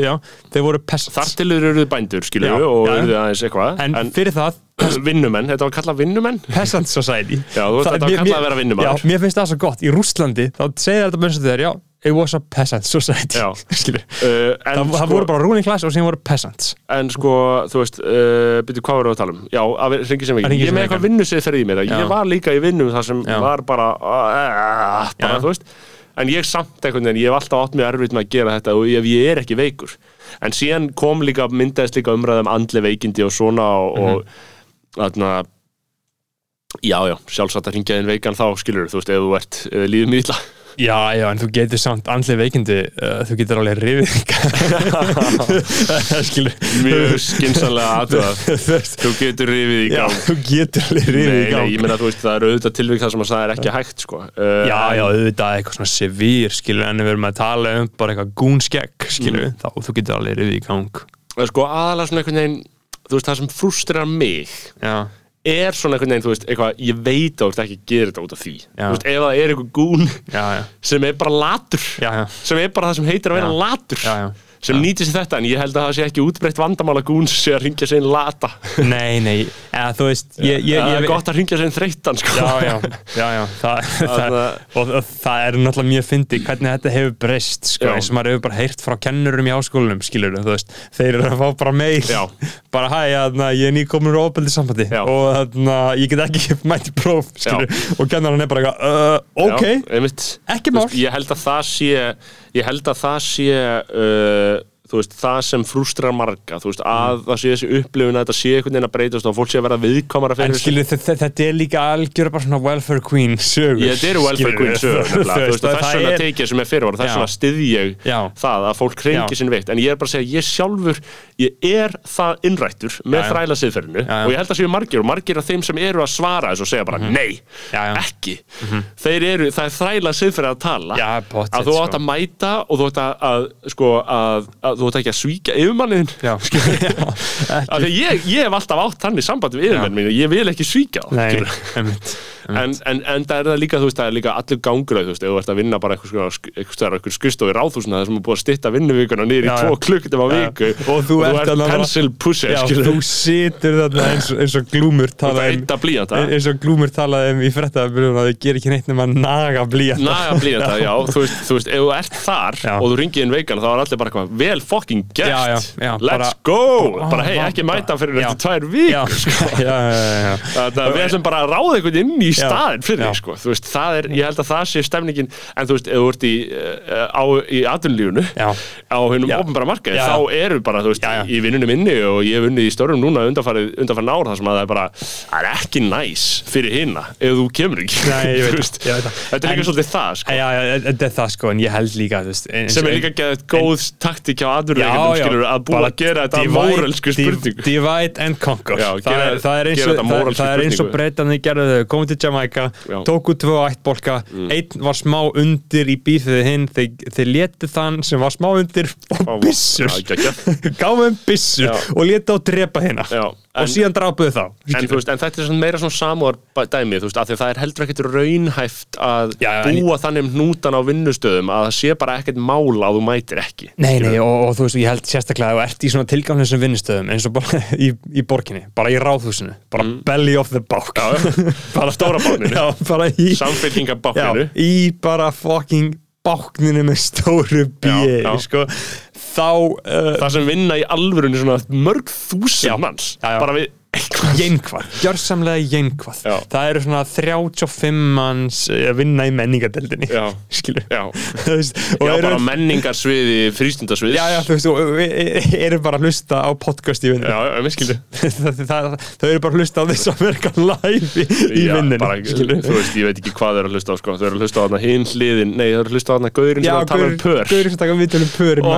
já þeir voru peasants þar til eru bændur, skilju, og eru aðeins eitthvað. En, fyrir það, vinnumenn, þetta var kallað vinnumenn. Peasant society. Já, þú veist, Það- þetta var kallað að vera vinnumaður. Já, mér finnst það svo gott, í Rússlandi þá segir þetta með þess að þeir, já, it was a peasant society. Já. skilur uh, en, það, það sko, voru bara ruling class og síðan voru peasants. En sko, þú veist uh, byrju, hvað voru að tala um? Já, að ringi sem ekki ég með eitthvað vinnusið í mér Já. ég var líka í vinnum þar sem var bara, uh, bara þú veist en ég samt einhvern veginn, ég hef alltaf átt mjög erfitt með að gera þetta og ef ég er ekki veikur en síðan kom líka, myndaðist líka umræðum andli veikindi og svona og, Mhm. og þarna já, já, sjálfsagt að ringja inn veikan þá skilur þú veist, ef þú ert, þið líður mýðla Já, já, en þú getur samt andlega veikindi uh, þú getur alveg rifið mjög skinsanlega aðtöða Þú getur rifið í Já, gang. þú getur alveg rifið í Nei, gang. nei, ég meina þú veist, það eru auðvitað tilvík það sem að það er ekki hægt, sko. Uh, Já, já, auðvitað eitthvað svona sevýr, skilur, en við erum að tala um bara eitthvað gúnskegg, skilur, Mm. þá þú getur alveg rifið í gang. en Sko, aðalega svona einhvern veginn þú veist, það sem frustrar mig Já, er svona einhvern veginn, þú veist, eitthvað ég veit ert ekki að gera þetta út af því Já. þú veist, ef það er einhver gún já, já, sem er bara latur sem er bara það sem heitir að vera latur. Sem nýtir sér þetta, en ég held að það sé ekki útbreytt vandamála gún sem sé að ringja sér lata. Nei, nei, eða þú veist, ég, ég, það ég, er gott að ringja sér inn þreyttan, sko. Já, já, já, já, það, það, og, og það er náttúrulega mjög fyndi hvernig þetta hefur breyst, sko, eins og maður hefur bara heyrt frá kennurum í háskólanum, skilur þú veist, þeir eru að fá bara meir, Já. bara hæ, þarna, ég er nýkomin úr ofbeldi sambandi og þarna, ég get ekki mætt í próf, skilur, og kennarinn er bara uh, ok, Já. Ekki mál. ég held að það sé ég held að það sé uh, veist, það sem frústrar marga þú veist, að það sé þessi upplifun að þetta sé einhvern veginn að breytast og fólk sé að vera viðkomara En fyrir þe- þe- þetta er líka algjör bara svona welfare queen sögur þetta eru welfare queen sögur þess vegna tekið sem er fyrirvara þess vegna styð ég Já. það að fólk Já. reyngi sinn veikt en ég er bara að segja, ég sjálfur ég er það innrættur með þræla siðferðinu og ég held að séu margir og margir af þeim sem eru að svara þessu og segja bara nei, Mhm. Já, já. ekki þeir eru, það er þræla siðferði að tala Já, pottet, að þú átt sko. að mæta og þú átt að, að sko, að þú átt ekki að svíkja yfirmanniðin ég, ég hef alltaf átt þannig samband við yfirmenn mínu, ég vil ekki skilurðu. einmitt en, en, en það er það líka, þú veist, það er líka allur gangur þú veist, ef þú ert að vinna bara eitthvað svona eitthvað stöðar, eitthvað skristof í ráðhúsina þar sem er búið að stytta vinnuvíkuna niður í Já, tvo já. klukkutum á Já, já. viku Og þú ert bara- pencil pusher, þú situr þarna eins, og- eins og glúmur Þú ert eydda blýanta. eins og glúmur talaði um í frettaðabyrjun að þau gerir ekki neitt nema naga blíjanta Naga blýjanta, já, þú veist, þú veist, ef þú ert þar Já. og þú ringið inn veikan þá er allir bara eitthvað, vel fucking gert let's bara- go, bara hei, ekki mæta fyrir Já. eftir tvær vík við ætlum bara að ráða einhvern inn í Já. staðin fyrir þig, sko. Þú veist, það er, ég held að það sé stemningin, en þú veist, ef þú ert í, uh, á, í atvinnlífunu, Já. á hennum ofnbara markaði, þá eru bara, þú veist, Já, já. í vinnunum minni og ég hef unnið í störfum núna undanfarið, undanfarið ár, þar sem að það er bara, það er ekki næs fyrir hinna ef þú kemur ekki. Nei, ég veit ég veit það. Þetta er líka En- svolítið það, sko. Já, já, þetta er það sko, en ég held líka veist, eins- sem er líka geðið góð taktík á skilur, að búa að gera þetta divide- mórelsku spurningu. Divide and conquer það, er, eins og, spurningu. breytanir gerðu þau komið til Jamaica. Mm. tóku tvö ættbolka einn var smá undir í bífið hinn þeir, letu þann sem var smá undir og byssur Já, geggjað. gáðu þeim byssur Já. og letu á drepa hérna Já, og en- síðan drápuðu þá En, veist, en þetta er svona meira svona samúar dæmi, þú veist, af því að það er heldur ekkert raunhæft að Já, já, en- búa þannig um hnútan á vinnustöðum að það sé bara ekkert mál að þú mætir ekki. Nei, nei, og, og þú veist, ég held sérstaklega að þú ert í svona tilganglisum vinnustöðum eins og bara í, í borginni, bara í ráðhúsinu bara belly of the bák Mm. Bara stóra báninu, Já, bara í bara fucking bákninu með stóru já. sko, þá uh, Það sem vinna í alvörunni svona mörg þúsund manns, Já, já. bara við Jeinkvað, gjörsamlega jeinkvað. Það eru svona 35 manns að vinna í menningadeldinni Já. Skilur Já, veist, og já eru, bara menningarsviði, frístundasvið já, já, þú veist, og e- eru bara að hlusta á podcast í vinnunni já, já, mér skilur það, það, þau eru bara að hlusta á þessu Amerikan Live í, í skilur. Þú veist, ég veit ekki hvað þau eru að hlusta á sko. Þau eru að hlusta á þarna hinn hliðin Nei, þau eru að hlusta á þarna gaurin sem að tala um pör Gauður sem taka viðtölu pör Ó.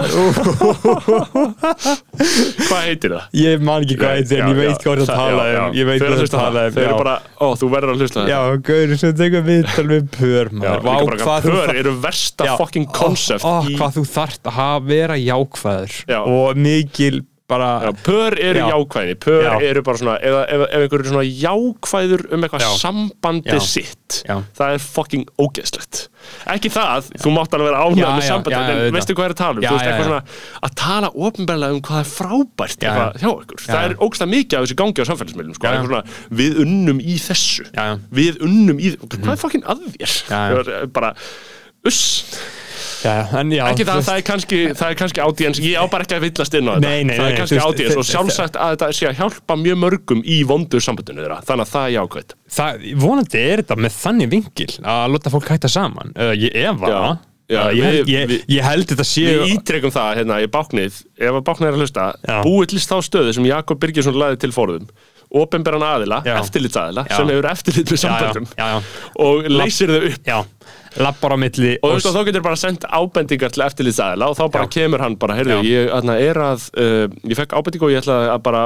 Hvað heitir það? Ég man ekki hvað er, en ég veit hvað það það- tala já, um. Ég veit hvað að það tala það. um Þau eru bara, ó, þú verður að hlusta á Já, gauður sem tekur viðtöl við pör maður. Vá, bara hvað þú pör eru versta fucking concept Ó, Hvað þú þarft að vera jákvæður Já. Og mikil bara Já, pör eru Já. jákvæðni, pör Já. eru bara svona ef, ef, ef einhver er svona jákvæður um eitthvað sambandi sitt það er fucking ógeðslegt. Ekki það, þú mátt alveg vera ánægð með sambandi, en veistu hvað er að tala um? Veist svona að tala ofnbærlega um hvað er frábært eitthvað já. hjá Já, það er ógstlega mikið af þessu gangi á samfélagsmiðlum, sko, svona við unnum í þessu, við unnum í hvað er fucking að já. bara, uss ekki það, það er kannski, það er kannski audience, ég á bara ekki að villast inn á þetta. Nei, nei, það er kannski audience og sjálfsagt að þetta sé að hjálpa mjög mörgum í vondur sambandinu þeirra, þannig að það er jákvæmt það, vonandi er þetta með þannig vingil að láta fólk hætta saman. Uh, ég efa Já. Já, uh, ég, við- ég, ég held þetta sé Við ítrekum það hérna í báknið. Ef að báknið er að hlusta, búið til þá stöðu sem Jakob Birgisson laði til fórðum opinberan aðila, eftirlitsaðila sem hefur eftirlit með já. og leysir þau upp lappar á milli og veist að þá getur bara sendt ábendingar til eftirlitsaðila og þá bara Já. kemur hann bara, heyrðu, Já. ég þarna, er að uh, ég fekk ábendingu og ég ætla að bara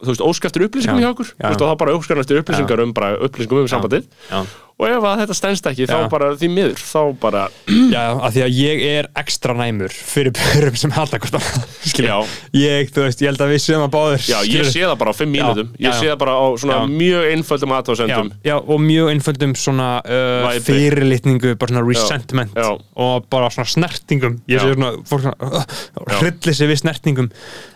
þú veist, óska eftir upplýsingum Já. hjá okkur Já. veist, og þá bara eftir upplýsingar um bara upplýsingum um sambandið já. og ef þetta stendst ekki, þá Já. bara því miður, þá bara já, af því að ég er ekstra næmur fyrir börum sem halda hvort skilur. Já. ég, þú veist, ég held að við séum að báður Já, ég sé það bara á fimm Já, mínútum já, Ég já. sé það bara á svona Já. mjög einföldum já, aðtóðsendum já, og mjög einföldum svona uh, fyrirlitningu, bara svona resentment já. og bara svona snertingum ég Já. sé svona, fólk svona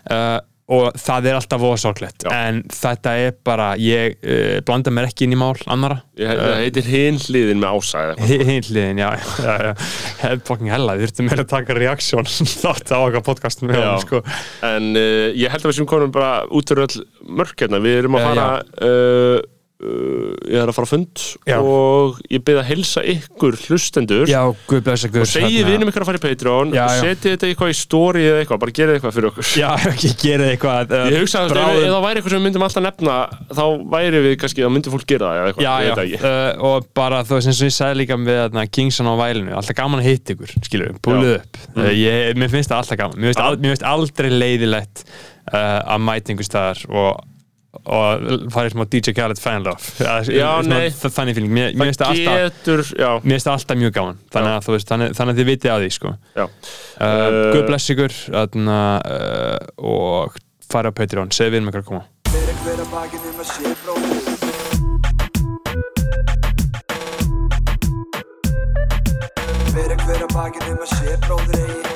uh, og það er alltaf voðsorglegt Já. en þetta er bara, ég uh, blanda mér ekki inn í mál annara Ég það heitir hinn hliðin með hinn hliðin, já, já, já. Fucking hella, við þurftum meira að taka reaksjón þátt á okkar podcastum sko. En uh, ég held að við sem konum bara út fyrir öll mörk hérna. Við erum að fara uh, Ég er að fara á fund Já. Og ég byrð að heilsa ykkur hlustendur já, guð blessa guð Og segið vinum ykkur að fara í Patreon Já, Og setið þetta eitthvað í story eða eitthvað Bara gerið eitthvað fyrir okkur gera eitthvað uh, Ég hugsa að ef, það væri eitthvað sem við myndum alltaf nefna Þá væri við kannski, þá myndi fólk gera það eða eitthvað, Já, ég já, veit það ekki. uh, og bara þú veist eins og ég sagði líka með þarna, Kingsson á vælinu, alltaf gaman að hitta ykkur skilur, búluð upp uh, ég, mér finnst það alltaf gaman, mér finnst, Mm. Al, mér finnst aldrei leiðilegt uh, að mæta einhver staðar og og fara í smá DJ Khaled fanlove þannig feeling, mér, finnst það alltaf mér finnst það alltaf mjög gaman. Þannig að, þú veist, þannig, þannig að þið vitið á því sko. uh, Uh, Guð bless ykkur þarna, uh, og fara á Patreon, segð við um ykkur að koma. Fyrir hver að bakið um að sé bróðir Fyrir hver að bakið um að sé eigi